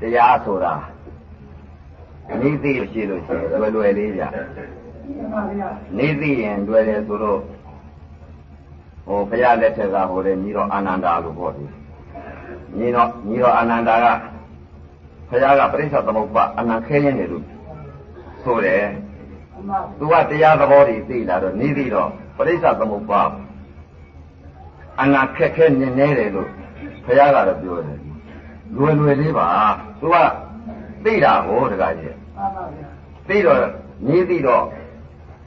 တရားဆိုတာနိသိရှိလို့ရှိရင်လွယ်လွယ်လေးဗျနိသိရင်လွယ်တယ်ဆိုတော့ဟိုဘုရားလက်ထက်ကဟိုတဲ့ညီတော်အာနန္ဒာလို့ပြောတယ်ညီတော်ညီတော်အာနန္ဒာကဘုရားကပြိဿသမုပ္ပါအနန္ခဲရင်းတယ်လို့ဆိုတယ်သူကတရားသဘောတွေသိလာတော့နိသိတော့ပြိဿသမုပ္ပါအနာခက်ခဲနေနေတယ်လို့ဘုရားကတော့ပြောတယ် လွယ်လွယ်လေးပါသူကသိတာဟိုတခါကြီးသိတော့ညီးသိတော့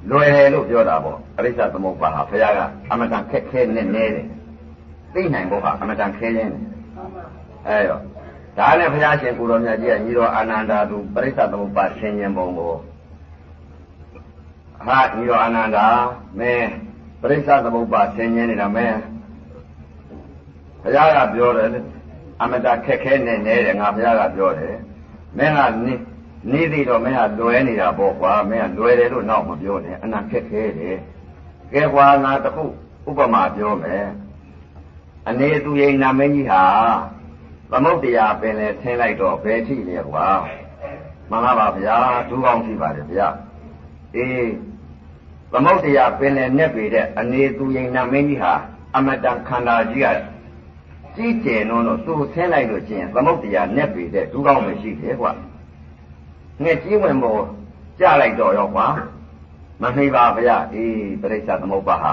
လွယ်တယ်လို့ပြောတာပေါ့အရိစ္ဆသမုပ္ပါဟာဘုရားကအမတန်ခက်ခဲနေနေတယ်သိနိုင်ဖို့ဟာအမတန်ခဲရင်းတယ်အဲတော့ဒါနဲ့ဘုရားရှင်ကိုတော်မြတ်ကြီးကညီတော်အာနန္ဒာသူပရိစ္ဆသမုပ္ပါဆင်ញင်ပုံကိုဟာညီတော်အာနန္ဒာမင်းပရိစ္ဆသမုပ္ပါဆင်ញင်နေတာမင်းဘုရားကပြောတယ် အမတခက်ခဲနေနေတယ်ငါဘုရားကပြောတယ်မင်းကနေနေသေးတော့မင်းကလွယ်နေတာပေါ့ကွာမင်းကလွယ်တယ်လို့နောက်မပြောနဲ့အနာခက်ခဲတယ်ကဲကွာငါတခုဥပမာပြောမယ်အနေသူရင်နာမင်းကြီးဟာသမုတ်တရားပင်လေထင်းလိုက်တော့ဘယ်ထိလဲကွာမှန်ပါပါဗျာဒူးကောင်းရှိပါတယ်ဗျာအေးသမုတ်တရားပင်လေနဲ့ပေတဲ့အနေသူရင်နာမင်းကြီးဟာအမတန်ခန္ဓာကြီးက ကြီးကျယ်တော့တော့သူ့ဆင်းလိုက်လို့ချင်းသမုတ်တရားနဲ့ပေတဲ့ဒူးကောင်းမရှိတယ်ကွာငှက်ကြီးဝင်ပေါ်ကြလိုက်တော့ရောကွာမနှိပါဗျာအေးပြိဿသမုပ္ပါဟာ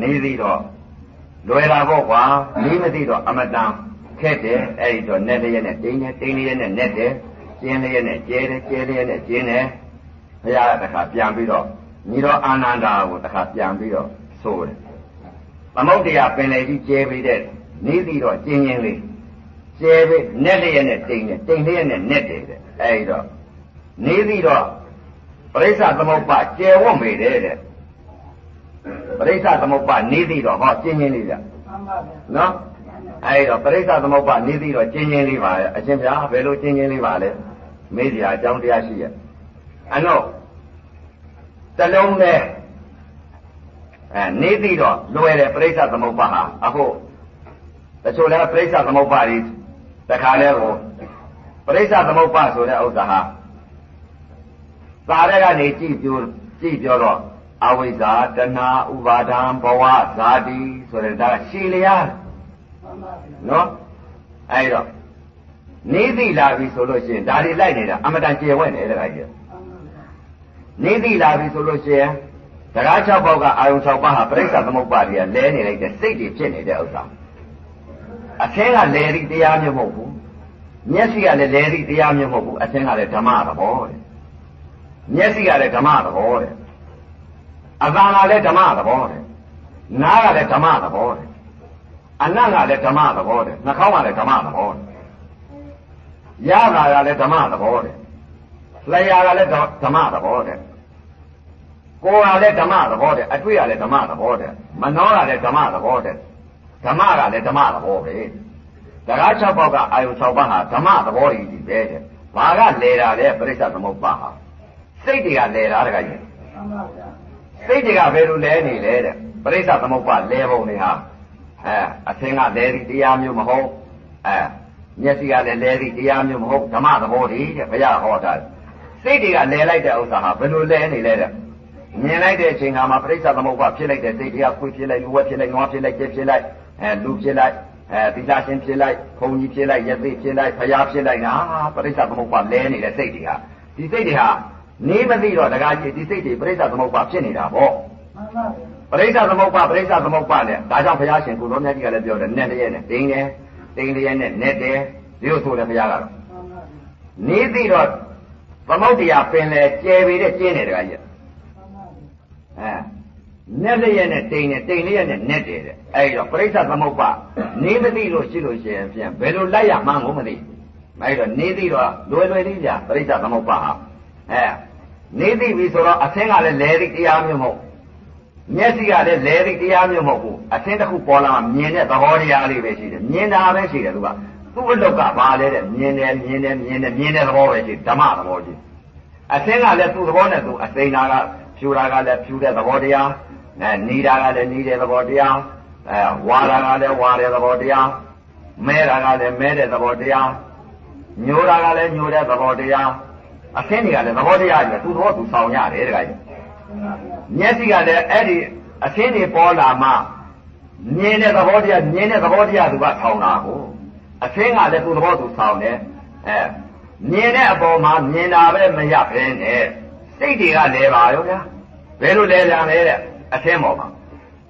နေသေးတော့လွယ်တာပေါ့ကွာနေမသိတော့အမတန်ခက်တယ်အဲ့ဒီတော့နဲ့တည်းနဲ့တင်းတယ်တင်းလေးနဲ့နဲ့တယ်ကျင်းလေးနဲ့ကျဲတယ်ကျဲလေးနဲ့ကျင်းတယ်ဘုရားကတခါပြန်ပြီးတော့ညီတော်အာနန္ဒာကိုတခါပြန်ပြီးတော့ဆိုတယ်သမုတ်တရားပင်လေကြီးကျဲပြီးတဲ့ နေပြီးတော့ကျင်းချင်းလေးကျဲပြီးနဲ့လေးနဲ့တင်းတယ်တင်းလေးနဲ့နဲ့တယ်တဲ့အဲ့ဒီတော့နေပြီးတော့ပရိစ္ဆသမုပ္ပါကျယ်ဝတ်မေတယ်တဲ့ပရိစ္ဆသမုပ္ပါနေပြီးတော့ဟောကျင်းချင်းလေးကြနော်အဲ့တော့ပရိစ္ဆသမုပ္ပါနေပြီးတော့ကျင်းချင်းလေးပါရဲ့အရှင်ဗျာဘယ်လိုကျင်းချင်းလေးပါလဲမေးကြအကြောင်းတရားရှိရဲ့အနောတလုံးနဲ့အဲနေပြီးတော့လွယ်တယ်ပရိစ္ဆသမုပ္ပါဟာအခု တချို့လည်းပရိစ္ဆသမုပ္ပါတွေတခါလဲကိုပရိစ္ဆသမုပ္ပါဆိုတဲ့ဥစ္စာဟာသာရကနေကြည့်ပြောကြည့်ပြောတော့အဝိဇ္ဇာတဏှာဥပါဒံဘဝဇာတိဆိုတဲ့ဒါရှည်လျားနော်အဲ့တော့နေသိလာပြီဆိုလို့ရှိရင်ဒါတွေလိုက်နေတာအမတန်ကျေဝဲ့နေတယ်ခါကြီးနေသိလာပြီဆိုလို့ရှိရင်တရား၆ပေါက်ကအာယုံ၆ပါးဟာပြိဿသမုပ္ပါဒ်ကြီးကလဲနေလိုက်တဲ့စိတ်တွေဖြစ်နေတဲ့ဥစ္စာ အသင်းကလဲသည့်တရားမျိုးမဟုတ်ဘူးမျက်စိကလည်းလဲသည့်တရားမျိုးမဟုတ်ဘူးအသင်းကလည်းဓမ္မသဘောတဲ့မျက်စိကလည်းဓမ္မသဘောတဲ့အသာကလည်းဓမ္မသဘောတဲ့နားကလည်းဓမ္မသဘောတဲ့အနံ့ကလည်းဓမ္မသဘောတဲ့နှာခေါင်းကလည်းဓမ္မသဘောတဲ့ရတာကလည်းဓမ္မသဘောတဲ့လျှာကလည်းဓမ္မသဘောတဲ့ကိုယ်ကလည်းဓမ္မသဘောတဲ့အတွေ့ကလည်းဓမ္မသဘောတဲ့မနှောကလည်းဓမ္မသဘောတဲ့ ဓမ္မကလည်းဓမ္မသဘောပဲတရား၆ပေါက်ကအာယု၆ပါးဟာဓမ္မသဘောကြီးပဲတဲ့ဘာကလဲတာလဲပြိဿသမုပ္ပါဟာစိတ်တွေကလဲတာတခါကြီးစိတ်တွေကဘယ်လိုလဲနေလဲတဲ့ပရိစ္ဆသမုပ္ပါလဲပုံတွေဟာအဲအသင်ကလဲသည့်တရားမျိုးမဟုတ်အဲမျက်စိကလည်းလဲသည့်တရားမျိုးမဟုတ်ဓမ္မသဘောတည်းတဲ့ဘုရားဟောတာစိတ်တွေကလဲလိုက်တဲ့ဥစ္စာဟာဘယ်လိုလဲနေလဲတဲ့မြင်လိုက်တဲ့အချိန်ခါမှာပရိစ္ဆသမုပ္ပါဖြစ်လိုက်တဲ့စိတ်တွေကခွေးဖြစ်လိုက်လူဝက်ဖြစ်လိုက်နွားဖြစ်လိုက်ကျက်ဖြစ်လိုက် အဲလူဖြစ်လိုက်အဲသီလရှင်ဖြစ်လိုက်ဘုံကြီးဖြစ်လိုက်ယသိဖြစ်လိုက်ဘုရားဖြစ်လိုက်နာပရိစ္ဆသမုပ္ပါလဲနေတဲ့စိတ်တွေဟာဒီစိတ်တွေဟာနေမသိတော့တကားကြီးဒီစိတ်တွေပြိဿသမုပ္ပါဖြစ်နေတာပေါ့ပြိဿသမုပ္ပါပြိဿသမုပ္ပါနဲ့ဒါကြောင့်ဘုရားရှင်ကိုတော်မြတ်ကြီးကလည်းပြောတယ်နဲ့တည်းနဲ့တင်းတယ်တင်းတည်းနဲ့နဲ့တယ်ဒီလိုဆိုတယ်ဘုရားကတော့နေသိတော့သမုဒ္ဒရာပင်လေကျယ်ပေတဲ့ကျင်းတယ်တကားကြီးအဲ နဲ့တည်းနဲ့တင်းတယ်တင်းလေးနဲ့နဲ့တယ်တဲ့အဲဒီတော့ပြိဿသမုပ္ပါနေမသိလို့ရှိလို့ရှိရင်ပြန်ဘယ်လိုလိုက်ရမှန်းကိုမသိအဲဒီတော့နေသိတော့လွယ်လွယ်လေးကြာပြိဿသမုပ္ပါဟာအဲနေသိပြီဆိုတော့အသင်းကလည်းလဲသည့်တရားမျိုးမဟုတ်မျက်စိကလည်းလဲသည့်တရားမျိုးမဟုတ်ဘူးအသင်းတစ်ခုပေါ်လာမှမြင်တဲ့သဘောတရားလေးပဲရှိတယ်မြင်တာပဲရှိတယ်သူကသူ့အလောက်ကဘာလဲတဲ့မြင်တယ်မြင်တယ်မြင်တယ်မြင်တဲ့သဘောပဲရှိဓမ္မသဘောရှိအသင်းကလည်းသူ့သဘောနဲ့သူအသိနာကဖြူတာကလည်းဖြူတဲ့သဘောတရား အဲနေတာကလည်းနေတဲ့သဘောတရားအဲဝါတာကလည်းဝါတဲ့သဘောတရားမဲတာကလည်းမဲတဲ့သဘောတရားညိုတာကလည်းညိုတဲ့သဘောတရားအသင်းတွေကလည်းသဘောတရားကြီးသူ့သဘောသူဆောင်ရတယ်တခါကြီးမျက်စိကလည်းအဲ့ဒီအသင်းတွေပေါ်လာမှမြင်တဲ့သဘောတရားမြင်တဲ့သဘောတရားသူကဆောင်တာကိုအသင်းကလည်းသူ့သဘောသူဆောင်တယ်အဲမြင်တဲ့အပေါ်မှာမြင်တာပဲမရဘဲနဲ့စိတ်တွေကလဲပါရောဗျာဘယ်လိုလဲကြလဲတဲ့ အသင်းပေါ်မှာ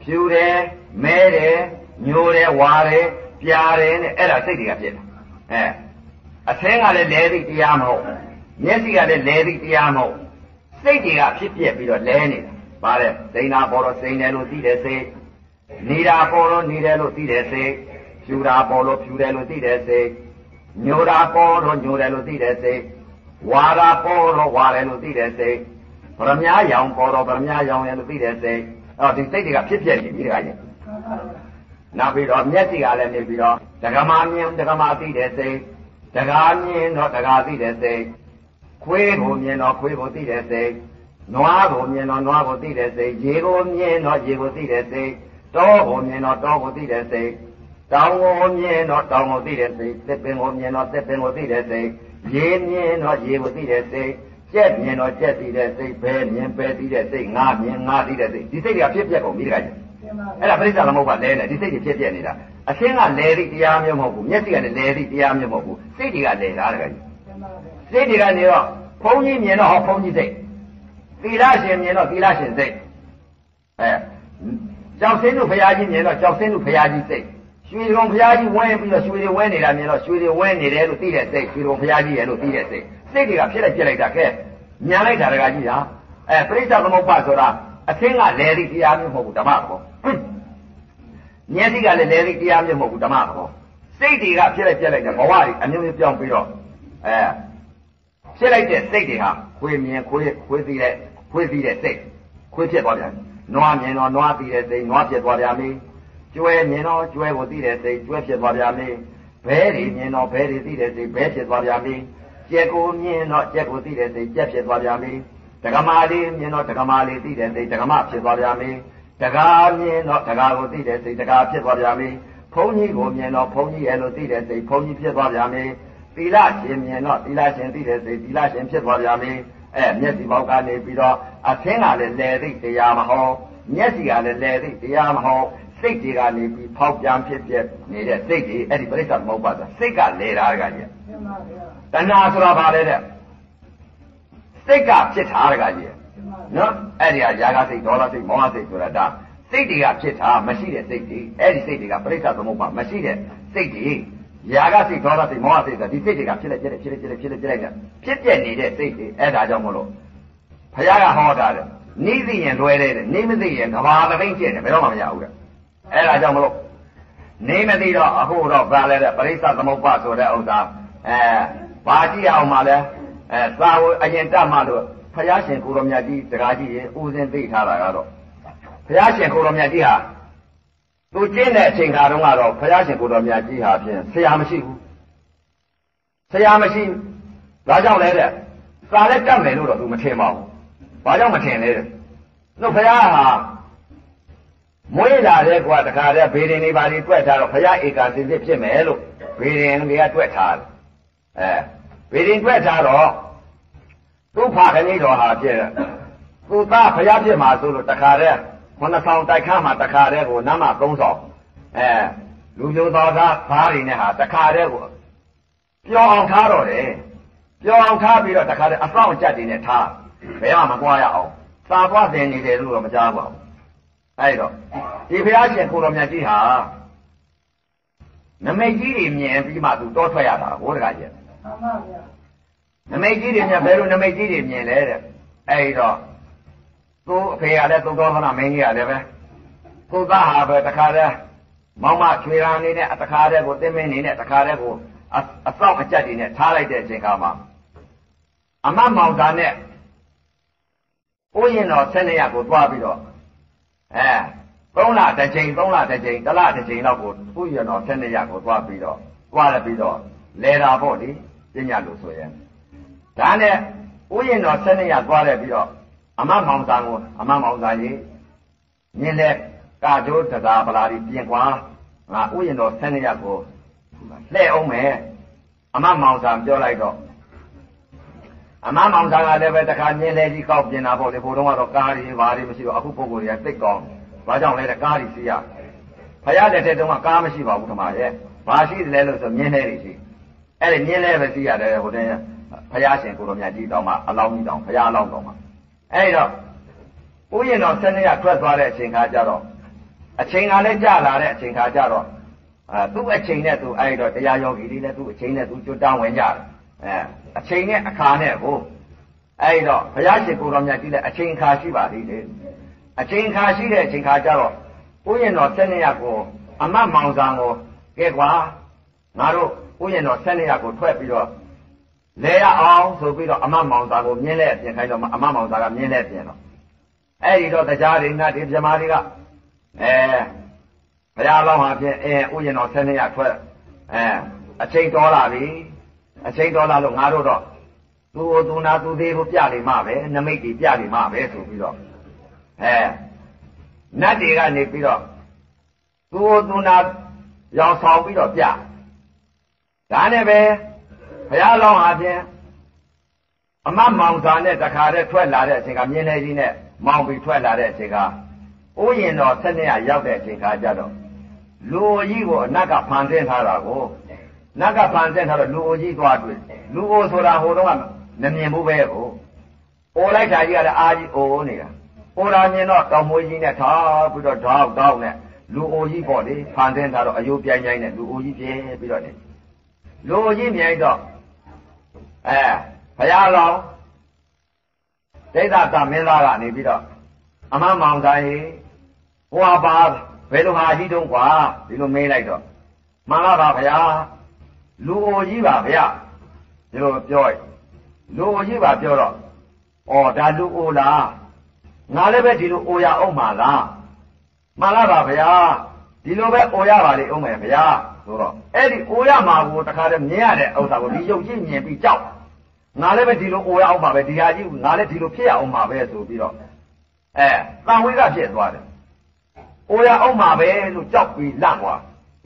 ဖြူတယ်မဲတယ်ညိုတယ်ဝါတယ်ပြာတယ်နဲ့အဲ့ဒါစိတ်တွေကဖြစ်တာအဲအသင်းကလည်းလဲသိတရားမဟုတ်မျက်စိကလည်းလဲသိတရားမဟုတ်စိတ်တွေကဖြစ်ပြက်ပြီးတော့လဲနေတာဗါတဲ့စိန်နာပေါ်တော့စိန်တယ်လို့သိတယ်စိတ်နေတာပေါ်တော့နေတယ်လို့သိတယ်စိတ်ဖြူတာပေါ်လို့ဖြူတယ်လို့သိတယ်စိတ်ညိုတာပေါ်တော့ညိုတယ်လို့သိတယ်စိတ်ဝါတာပေါ်တော့ဝါတယ်လို့သိတယ်စိတ်ဗရမ ्या ရောင်ပေါ်တော့ဗရမ ्या ရောင်တယ်လို့သိတယ်စိတ် အော်ဒီစိတ်တွေကဖြစ်ပြက်နေပြီတခါကြီးနောက်ပြီးတော့မျက်စိကလည်းနေပြီးတော့ဒကမာမြင်ဒကမာသိတဲ့စိတ်ဒကာမြင်တော့ဒကာသိတဲ့စိတ်ခွေးကိုမြင်တော့ခွေးကိုသိတဲ့စိတ်နွားကိုမြင်တော့နွားကိုသိတဲ့စိတ်ရေကိုမြင်တော့ရေကိုသိတဲ့စိတ်တောကိုမြင်တော့တောကိုသိတဲ့စိတ်တောင်ကိုမြင်တော့တောင်ကိုသိတဲ့စိတ်သစ်ပင်ကိုမြင်တော့သစ်ပင်ကိုသိတဲ့စိတ်ရေမြင်တော့ရေကိုသိတဲ့စိတ် ကြက်မြင်တော့ကြက်သိတဲ့စိတ်ဘဲမြင်ပဲသိတဲ့စိတ်ငါမြင်ငါသိတဲ့စိတ်ဒီစိတ်တွေကဖြစ်ပြက်ကုန်ပြီတခါကြီးအဲ့ဒါပရိစ္ဆာသမုပ္ပါလဲနေဒီစိတ်တွေဖြစ်ပြက်နေတာအရှင်းကလဲသည့်တရားမျိုးမဟုတ်ဘူးမျက်စိကလည်းလဲသည့်တရားမျိုးမဟုတ်ဘူးစိတ်တွေကလဲတာတခါကြီးစိတ်တွေကနေတော့ဘုန်းကြီးမြင်တော့ဟောဘုန်းကြီးစိတ်သီလရှင်မြင်တော့သီလရှင်စိတ်အဲကြောက်စင်းတို့ဘုရားကြီးမြင်တော့ကြောက်စင်းတို့ဘုရားကြီးစိတ်ရွှေရုံဘုရားကြီးဝဲပြီးတော့ရွှေတွေဝဲနေတာမြင်တော့ရွှေတွေဝဲနေတယ်လို့သိတဲ့စိတ်ရွှေရုံဘုရားကြီးရဲ့လို့သိတဲ့စိတ် စိတ်တွေကဖြစ်လိုက်ပြက်လိုက်တာကဲညာလိုက်တာတကကြီးဟာအဲပရိစ္ဆသမုပ္ပါဆိုတာအသင်းကလဲသည့်တရားမျိုးမဟုတ်ဘူးဓမ္မဘောမျက်စိကလည်းလဲသည့်တရားမျိုးမဟုတ်ဘူးဓမ္မဘောစိတ်တွေကဖြစ်လိုက်ပြက်လိုက်တဲ့ဘဝတွေအမျိုးမျိုးပြောင်းပြီးတော့အဲဖြစ်လိုက်တဲ့စိတ်တွေဟာခွေမြင်ခွေခွေသိတဲ့ခွေသိတဲ့စိတ်ခွေဖြစ်သွားပြန်နွားမြင်တော့နွားသိတဲ့စိတ်နွားဖြစ်သွားပြန်ပြီကျွဲမြင်တော့ကျွဲကိုသိတဲ့စိတ်ကျွဲဖြစ်သွားပြန်ပြီဘဲတွေမြင်တော့ဘဲတွေသိတဲ့စိတ်ဘဲဖြစ်သွားပြန်ပြီ ကြက်ကိုမြင်တော့ကြက်ကိုသိတဲ့စိတ်ကြက်ဖြစ်သွားပြန်ပြီဒကမာလေးမြင်တော့ဒကမာလေးသိတဲ့စိတ်ဒကမဖြစ်သွားပြန်ပြီဒကာမြင်တော့ဒကာကိုသိတဲ့စိတ်ဒကာဖြစ်သွားပြန်ပြီဘုန်းကြီးကိုမြင်တော့ဘုန်းကြီးရဲ့လို့သိတဲ့စိတ်ဘုန်းကြီးဖြစ်သွားပြန်ပြီသီလရှင်မြင်တော့သီလရှင်သိတဲ့စိတ်သီလရှင်ဖြစ်သွားပြန်ပြီအဲမျက်စိပေါက်ကနေပြီးတော့အသင်းကလည်းလဲသိတရားမဟောမျက်စိကလည်းလဲသိတရားမဟောစိတ်တွေကနေပြီးဖောက်ပြန်ဖြစ်ဖြစ်နေတဲ့စိတ်တွေအဲ့ဒီပြိဿသမုပ္ပါဒစိတ်ကလဲတာကကြီး တဏှာဆိုတာဘာလဲတဲ့စိတ်ကဖြစ်တာတကကြီးနော်အဲ့ဒီဟာຢာကစိတ်ဒေါသစိတ်မောဟစိတ်ဆိုတာဒါစိတ်တွေကဖြစ်တာမရှိတဲ့စိတ်တွေအဲ့ဒီစိတ်တွေကပြိဿသမုပ္ပါမရှိတဲ့စိတ်တွေຢာကစိတ်ဒေါသစိတ်မောဟစိတ်ဆိုတာဒီစိတ်တွေကဖြစ်လိုက်ဖြစ်လိုက်ဖြစ်လိုက်ဖြစ်လိုက်ဖြစ်လိုက်ဖြစ်လိုက်ဖြစ်ပြနေတဲ့စိတ်တွေအဲ့ဒါကြောင့်မလို့ဘုရားကဟောတာတဲ့နေသိရင်လွယ်တယ်နေမသိရင်ကဘာသပိန်ကျင့်တယ်ဘယ်တော့မှမရဘူးတဲ့အဲ့ဒါကြောင့်မလို့နေမသိတော့အခုတော့ဗာလဲတဲ့ပရိစ္ဆသမုပ္ပါဆိုတဲ့ဥစ္စာအဲ ဘာကြည့်အောင်မှလဲအဲသာဝအရင်တတ်မှလို့ဘုရားရှင်ကိုရောမြတ်ကြီးတရားကြီးရေဥစဉ်သိထားတာကတော့ဘုရားရှင်ကိုရောမြတ်ကြီးဟာသူကျင့်တဲ့အချိန်ခါတုန်းကတော့ဘုရားရှင်ကိုရောမြတ်ကြီးဟာဖြင့်ဆရာမရှိဘူးဆရာမရှိဘူးဒါကြောင့်လဲတဲ့စာလည်းတတ်မယ်လို့တော့သူမထင်ပါဘူးဘာကြောင့်မထင်လဲတဲ့တို့ဘုရားဟာမွေးလာတဲ့ကွာတခါတည်းဘေးရင်တွေပါတွေတွက်ထားတော့ဘုရားဧကာစိစစ်ဖြစ်မယ်လို့ဘေးရင်တွေကတွက်ထားတယ်အဲ ဘေးရင်တွက်ထားတော့သူ့ဖာခဏိတော်ဟာဖြစ်သူသားဘုရားဖြစ်မှာဆိုလို့တခါတည်းခုနှစ်ဆောင်တိုက်ခန်းမှာတခါတည်းကိုနမ်းမသုံးဆောင်အဲလူမျိုးတော်သားသားတွေနဲ့ဟာတခါတည်းကိုပျော်အောင်ထားတော့တယ်ပျော်အောင်ထားပြီးတော့တခါတည်းအဆောင်ကြက်တွေနဲ့ထားဘယ်မှမကွာရအောင်သာသွားတင်နေတယ်လို့တော့မကြားပါဘူးအဲ့တော့ဒီဘုရားရှင်ကိုတော်မြတ်ကြီးဟာနမိတ်ကြီးတွေမြင်ပြီးမှသူတောထွက်ရတာဘိုးတကကြီး မှန်ပါဗျာနမိတ်ကြီးတွေမြင်ဘယ်လိုနမိတ်ကြီးတွေမြင်လဲတဲ့အဲ့တော့သူ့အဖေကလည်းသုံးတော်ခဏမင်းကြီးကလည်းပဲကိုသားဟာပဲတခါတည်းမောင်မချွေရာနေနဲ့တခါတည်းကိုတင်းမင်းနေနဲ့တခါတည်းကိုအဆောက်အကျက်တွေနဲ့ထားလိုက်တဲ့အချိန်ခါမှာအမမောင်သားနဲ့ဥယျာဉ်တော်ဆက်နေရကိုသွားပြီးတော့အဲသုံးလတစ်ချိန်သုံးလတစ်ချိန်တစ်လတစ်ချိန်လောက်ကိုဥယျာဉ်တော်ဆက်နေရကိုသွားပြီးတော့သွားရပြီးတော့လဲတာပေါ့လေ ပညာလို့ဆိုရင်ဒါနဲ့ဥယျာဉ်တော်ဆက်နေရသွားတယ်ပြီးတော့အမမောင်သားကိုအမမောင်သားကြီးမြင်တဲ့ကာကျိုးတရားပလာဒီပြင်ကွာငါဥယျာဉ်တော်ဆက်နေရကိုလှဲ့အောင်မယ်အမမောင်စာပြောလိုက်တော့အမမောင်စာကလည်းပဲတခါမြင်လဲကြီးကောက်ပြင်တာပေါ့လေဘိုးတော်ကတော့ကားတွေဘာတွေမရှိတော့အခုပုံကိုယ်တွေကသိကောင်းဘာကြောင့်လဲတဲ့ကားတွေစီးရဖယားလက်ထက်တုန်းကကားမရှိပါဘူးဓမ္မရဲ့ဘာရှိတယ်လဲလို့ဆိုမြင်လဲတွေရှိ အဲ့ဒီမြင်လဲပဲစီးရတယ်ဟိုတည်းဖယားရှင်ကိုတော်မြတ်ကြီးတောင်းမှအလောင်းကြီးတောင်းဖယားအလောင်းတောင်းမှအဲ့တော့ဥယျာဉ်တော်ဆက်နေရထွက်သွားတဲ့အချိန်ခါကျတော့အချိန်ကလည်းကြာလာတဲ့အချိန်ခါကျတော့အဲသူ့အချိန်နဲ့သူအဲ့တော့တရားယောဂီတွေလည်းသူ့အချိန်နဲ့သူကျွတ်တောင်းဝင်ကြတယ်အဲအချိန်နဲ့အခါနဲ့ကိုအဲ့တော့ဘုရားရှင်ကိုတော်မြတ်ကြီးလည်းအချိန်အခါရှိပါသေးတယ်အချိန်အခါရှိတဲ့အချိန်ခါကျတော့ဥယျာဉ်တော်ဆက်နေရကိုအမတ်မောင်ဆံကိုကဲကွာငါတို့ ဥယျာဉ်တော်ဆက်နေရကိုထွက်ပြီးတော့လဲရအောင်ဆိုပြီးတော့အမတ်မောင်ဆံကိုမြင်းလဲအပြင်ခိုင်းတော့အမတ်မောင်ဆံကမြင်းလဲပြင်တော့အဲ့ဒီတော့တရားတွေနတ်တွေပြမာတွေကအဲဘုရားလောင်းဟာဖြင့်အဲဥယျာဉ်တော်ဆက်နေရထွက်အဲအချိန်တော်လာပြီအချိန်တော်လာလို့ငါတို့တော့သူ့သူနာသူသေးကိုပြလိမ့်မှာပဲနမိတ်ကြီးပြလိမ့်မှာပဲဆိုပြီးတော့အဲနတ်တွေကနေပြီးတော့သူ့သူနာရောင်ဆောင်ပြီးတော့ပြ ဒါနဲ့ပဲဘုရားလောင်းဟာဖြင့်အမမောင်စာနဲ့တခါတည်းထွက်လာတဲ့အချိန်ကမြင်းလေးကြီးနဲ့မောင်ပြီးထွက်လာတဲ့အချိန်ကဥယျင်တော်ဆက်နဲ့ရောက်တဲ့အချိန်ခါကျတော့လူကြီးကိုအနက်ကဖန်ဆင်းထားတာကိုနတ်ကဖန်ဆင်းထားတော့လူအိုကြီးသွားတွေ့လူအိုဆိုတာဟိုတော့ကမမြင်ဘူးပဲကိုအိုလိုက်တာကြီးကလည်းအာကြီးအိုနေတာအိုလာမြင်တော့တောင်မွေးကြီးနဲ့ထားပြီးတော့ဓောက်တောက်နဲ့လူအိုကြီးပေါ့လေဖန်ဆင်းထားတော့အယိုးပြိုင်ပြိုင်နဲ့လူအိုကြီးပြဲပြီးတော့နေ လူအိုကြီးမြိုင်တော့အဲဘုရားလောင်းဒိဋ္ဌသမင်းသားကနေပြီးတော့အမမောင်သားကြီးဟိုဟာပါဘယ်လိုဟာကြီးတုံးကွာဒီလိုမေးလိုက်တော့မှန်လားပါဗျာလူအိုကြီးပါဗျာဒီလိုပြောရလူအိုကြီးပါပြောတော့ဩဒါလူအိုလားငါလည်းပဲဒီလိုအိုရအောင်ပါလားမှန်လားပါဗျာဒီလိုပဲအိုရပါလေအောင်မယ်ဗျာ ဆိုတော့အဲ့ဒီအိုရမှာကိုတခါတည်းမြင်ရတဲ့ဥစ္စာကိုဒီရုပ်ကြီးမြင်ပြီးကြောက်ငါလည်းပဲဒီလိုအိုရအောင်ပါပဲဒီဟာကြီးငါလည်းဒီလိုဖြစ်ရအောင်ပါပဲဆိုပြီးတော့အဲတန်ဝေးကဖြစ်သွားတယ်အိုရအောင်ပါပဲလို့ကြောက်ပြီးလန့်သွား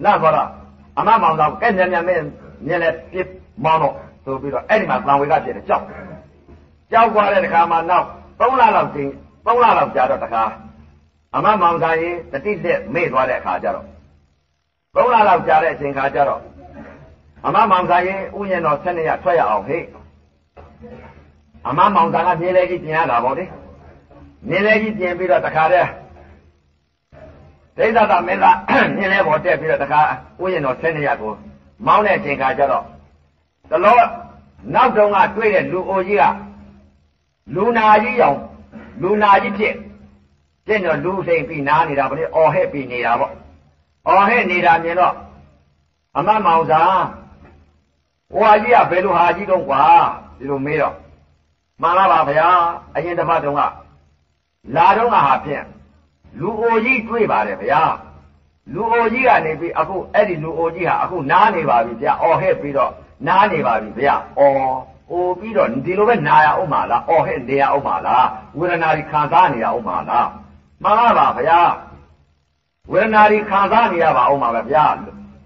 လန့်သွားတော့အမမောင်တော်ကဲညံညံမဲမြင်လဲပြစ်မောင်းတော့ဆိုပြီးတော့အဲ့ဒီမှာတန်ဝေကဖြစ်တယ်ကြောက်ကြောက်သွားတဲ့တခါမှနောက်3လလောက်ချင်း3လလောက်ကြာတော့တခါအမမောင်သားရင်တတိလက်မေ့သွားတဲ့အခါကျတော့ 3လလောက်ကြာတဲ့အချိန်ခါကျတော့အမမောင်သားရင်ဥယျာဉ်တော်ဆက်နေရထွက်ရအောင်ဟေ့အမမောင်သားကမြင်လဲကြီးပြင်ရတာပေါ့လေမြင်လဲကြီးပြင်ပြီးတော့တခါတည်းဒိဋ္ဌသမင်းသားမြင်လဲပေါ်တက်ပြီးတော့တခါဥယျာဉ်တော်ဆက်နေရကိုမောင်းတဲ့အချိန်ခါကျတော့တလောနောက်တုန်းကတွေ့တဲ့လူအိုကြီးကလူနာကြီးရောင်လူနာကြီးဖြစ်ကျင့်တော့လူစိမ်ပြီးနားနေတာဗလေအော်ဟဲ့ပြီးနေတာပေါ့ အော်ဟဲ့နေတာမြင်တော့အမမောင်သာဟိုဟာကြီးကဘယ်လိုဟာကြီးတုံးကွာဒီလိုမေးတော့မှန်လားပါဗျာအရင်တစ်ပတ်တုန်းကလာတော့ကဟာဖြင့်လူအိုကြီးတွေ့ပါတယ်ဗျာလူအိုကြီးကနေပြီးအခုအဲ့ဒီလူအိုကြီးဟာအခုနားနေပါပြီဗျာအော်ဟဲ့ပြီးတော့နားနေပါပြီဗျာအော်အိုပြီးတော့ဒီလိုပဲနာရအောင်ပါလားအော်ဟဲ့နေရအောင်ပါလားဝေဒနာတွေခံစားနေရအောင်ပါလားမှန်လားပါဗျာ ဝေဒနာတွေခံစားနေရပါအောင်ပါပဲဗျာ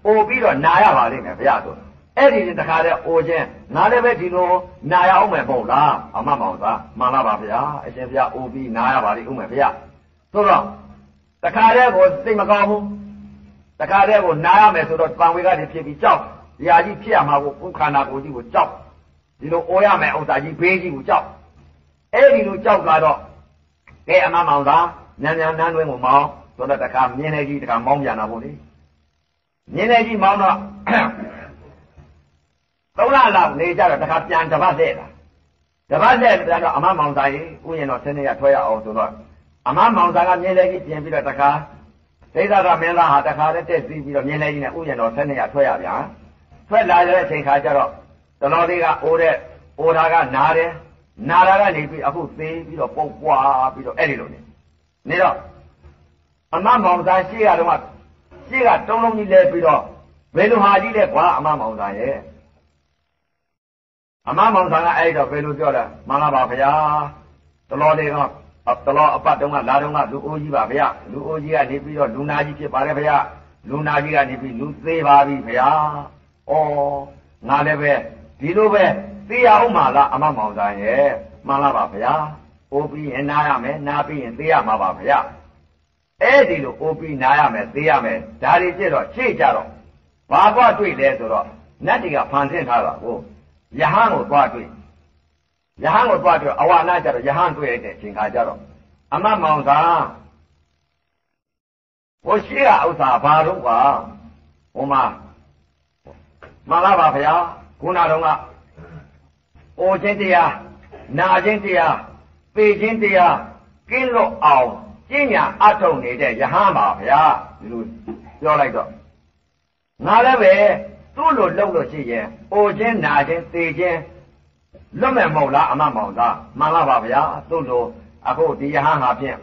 အိုပြီးတော့နာရပါလိမ့်မယ်ဗျာဆိုအဲ့ဒီတခါတည်းအိုခြင်းငါလည်းပဲဒီလိုနာရအောင်မယ်ပေါ့လားအမမောင်သားမှန်လားပါဗျာအရှင်ဗျာအိုပြီးနာရပါလိမ့်ဦးမယ်ဗျာဆိုတော့တခါတည်းကိုစိတ်မကောင်းဘူးတခါတည်းကိုနားရမယ်ဆိုတော့တန်ဝေကနေဖြစ်ပြီးကြောက်ဒီဟာကြီးဖြစ်ရမှာကိုကိုယ်ခန္ဓာကိုယ်ကြီးကိုကြောက်ဒီလိုအိုရမယ်ဥစ္စာကြီးဘေးကြီးကိုကြောက်အဲ့ဒီလိုကြောက်လာတော့ကဲအမမောင်သာညံညံနန်းတွင်းကိုမောင်း ဆိုတော့တခါမြင်းနေကြီးတခါမောင်းပြန်တာပေါ့လေမြင်းနေကြီးမောင်းတော့သုံးလလောက်နေကြတော့တခါပြန်တပတ်တဲ့လာတပတ်တဲ့ပြန်တော့အမမောင်သာကြီးဥယျာဉ်တော်ဆင်းနေရထွက်ရအောင်ဆိုတော့အမမောင်သာကမြင်းနေကြီးပြင်ပြီးတော့တခါဒိဋ္ဌကမင်းသားဟာတခါတည်းတက်စီးပြီးတော့မြင်းနေကြီးနဲ့ဥယျာဉ်တော်ဆင်းနေရထွက်ရပြန်ထွက်လာတဲ့အချိန်ခါကျတော့တတော်လေးကအိုးတဲ့အိုတာကနားတယ်နာတာကနေပြီးအခုသေးပြီးတော့ပုတ်ပွားပြီးတော့အဲ့ဒီလိုနေနေတော့ အမမောင်သားရှေ့ကတော့ရှေ့ကတုံးလုံးကြီးလဲပြီးတော့ဘယ်လိုဟာကြီးလဲကွာအမမောင်သားရဲ့အမမောင်သားကအဲ့တော့ဘယ်လိုပြောလဲမှန်လားပါဗျာတတော်လေးကတလောအပတ်တုန်းကလာတုန်းကလူအိုးကြီးပါဗျာလူအိုးကြီးကနေပြီးတော့လူနာကြီးဖြစ်ပါတယ်ဗျာလူနာကြီးကနေပြီးလူသေးပါပြီဗျာဩငါလည်းပဲဒီလိုပဲသိရအောင်မလားအမမောင်ဆိုင်ရဲ့မှန်လားပါဗျာအိုးပြီးရင်နားရမယ်နားပြီးရင်သိရမှာပါဗျာ အဲ့ဒီလိုအိုးပြီးနားရမယ်သိရမယ်ဒါတွေပြည့်တော့ရှေ့ကြတော့ဘာကွာတွေ့လဲဆိုတော့နတ်တွေကဖန်ဆင်းထားတာကိုယဟန်ကိုသွားတွေ့ယဟန်ကိုသွားတွေ့အဝနာကြတော့ယဟန်တွေ့ရတဲ့အချိန်ခါကျတော့အမမောင်သာဟိုရှိကဥစ္စာဘာတော့ကွာဟိုမှာမှန်လားပါဗျာခုနတော့ကအိုခြင်းတရားနာခြင်းတရားပေခြင်းတရားကင်းလို့အောင် ကျင့်ညာအထုံနေတဲ့ယဟန်ပါဗျာဒီလိုပြောလိုက်တော့ငါလည်းပဲသူ့လိုလုပ်လို့ရှိရင်အိုခြင်းနာခြင်းသေခြင်းလွတ်မဲ့မဟုတ်လားအမမောင်သားမှန်လားပါဗျာသူ့လိုအခုဒီယဟန်ဟာဖြင့်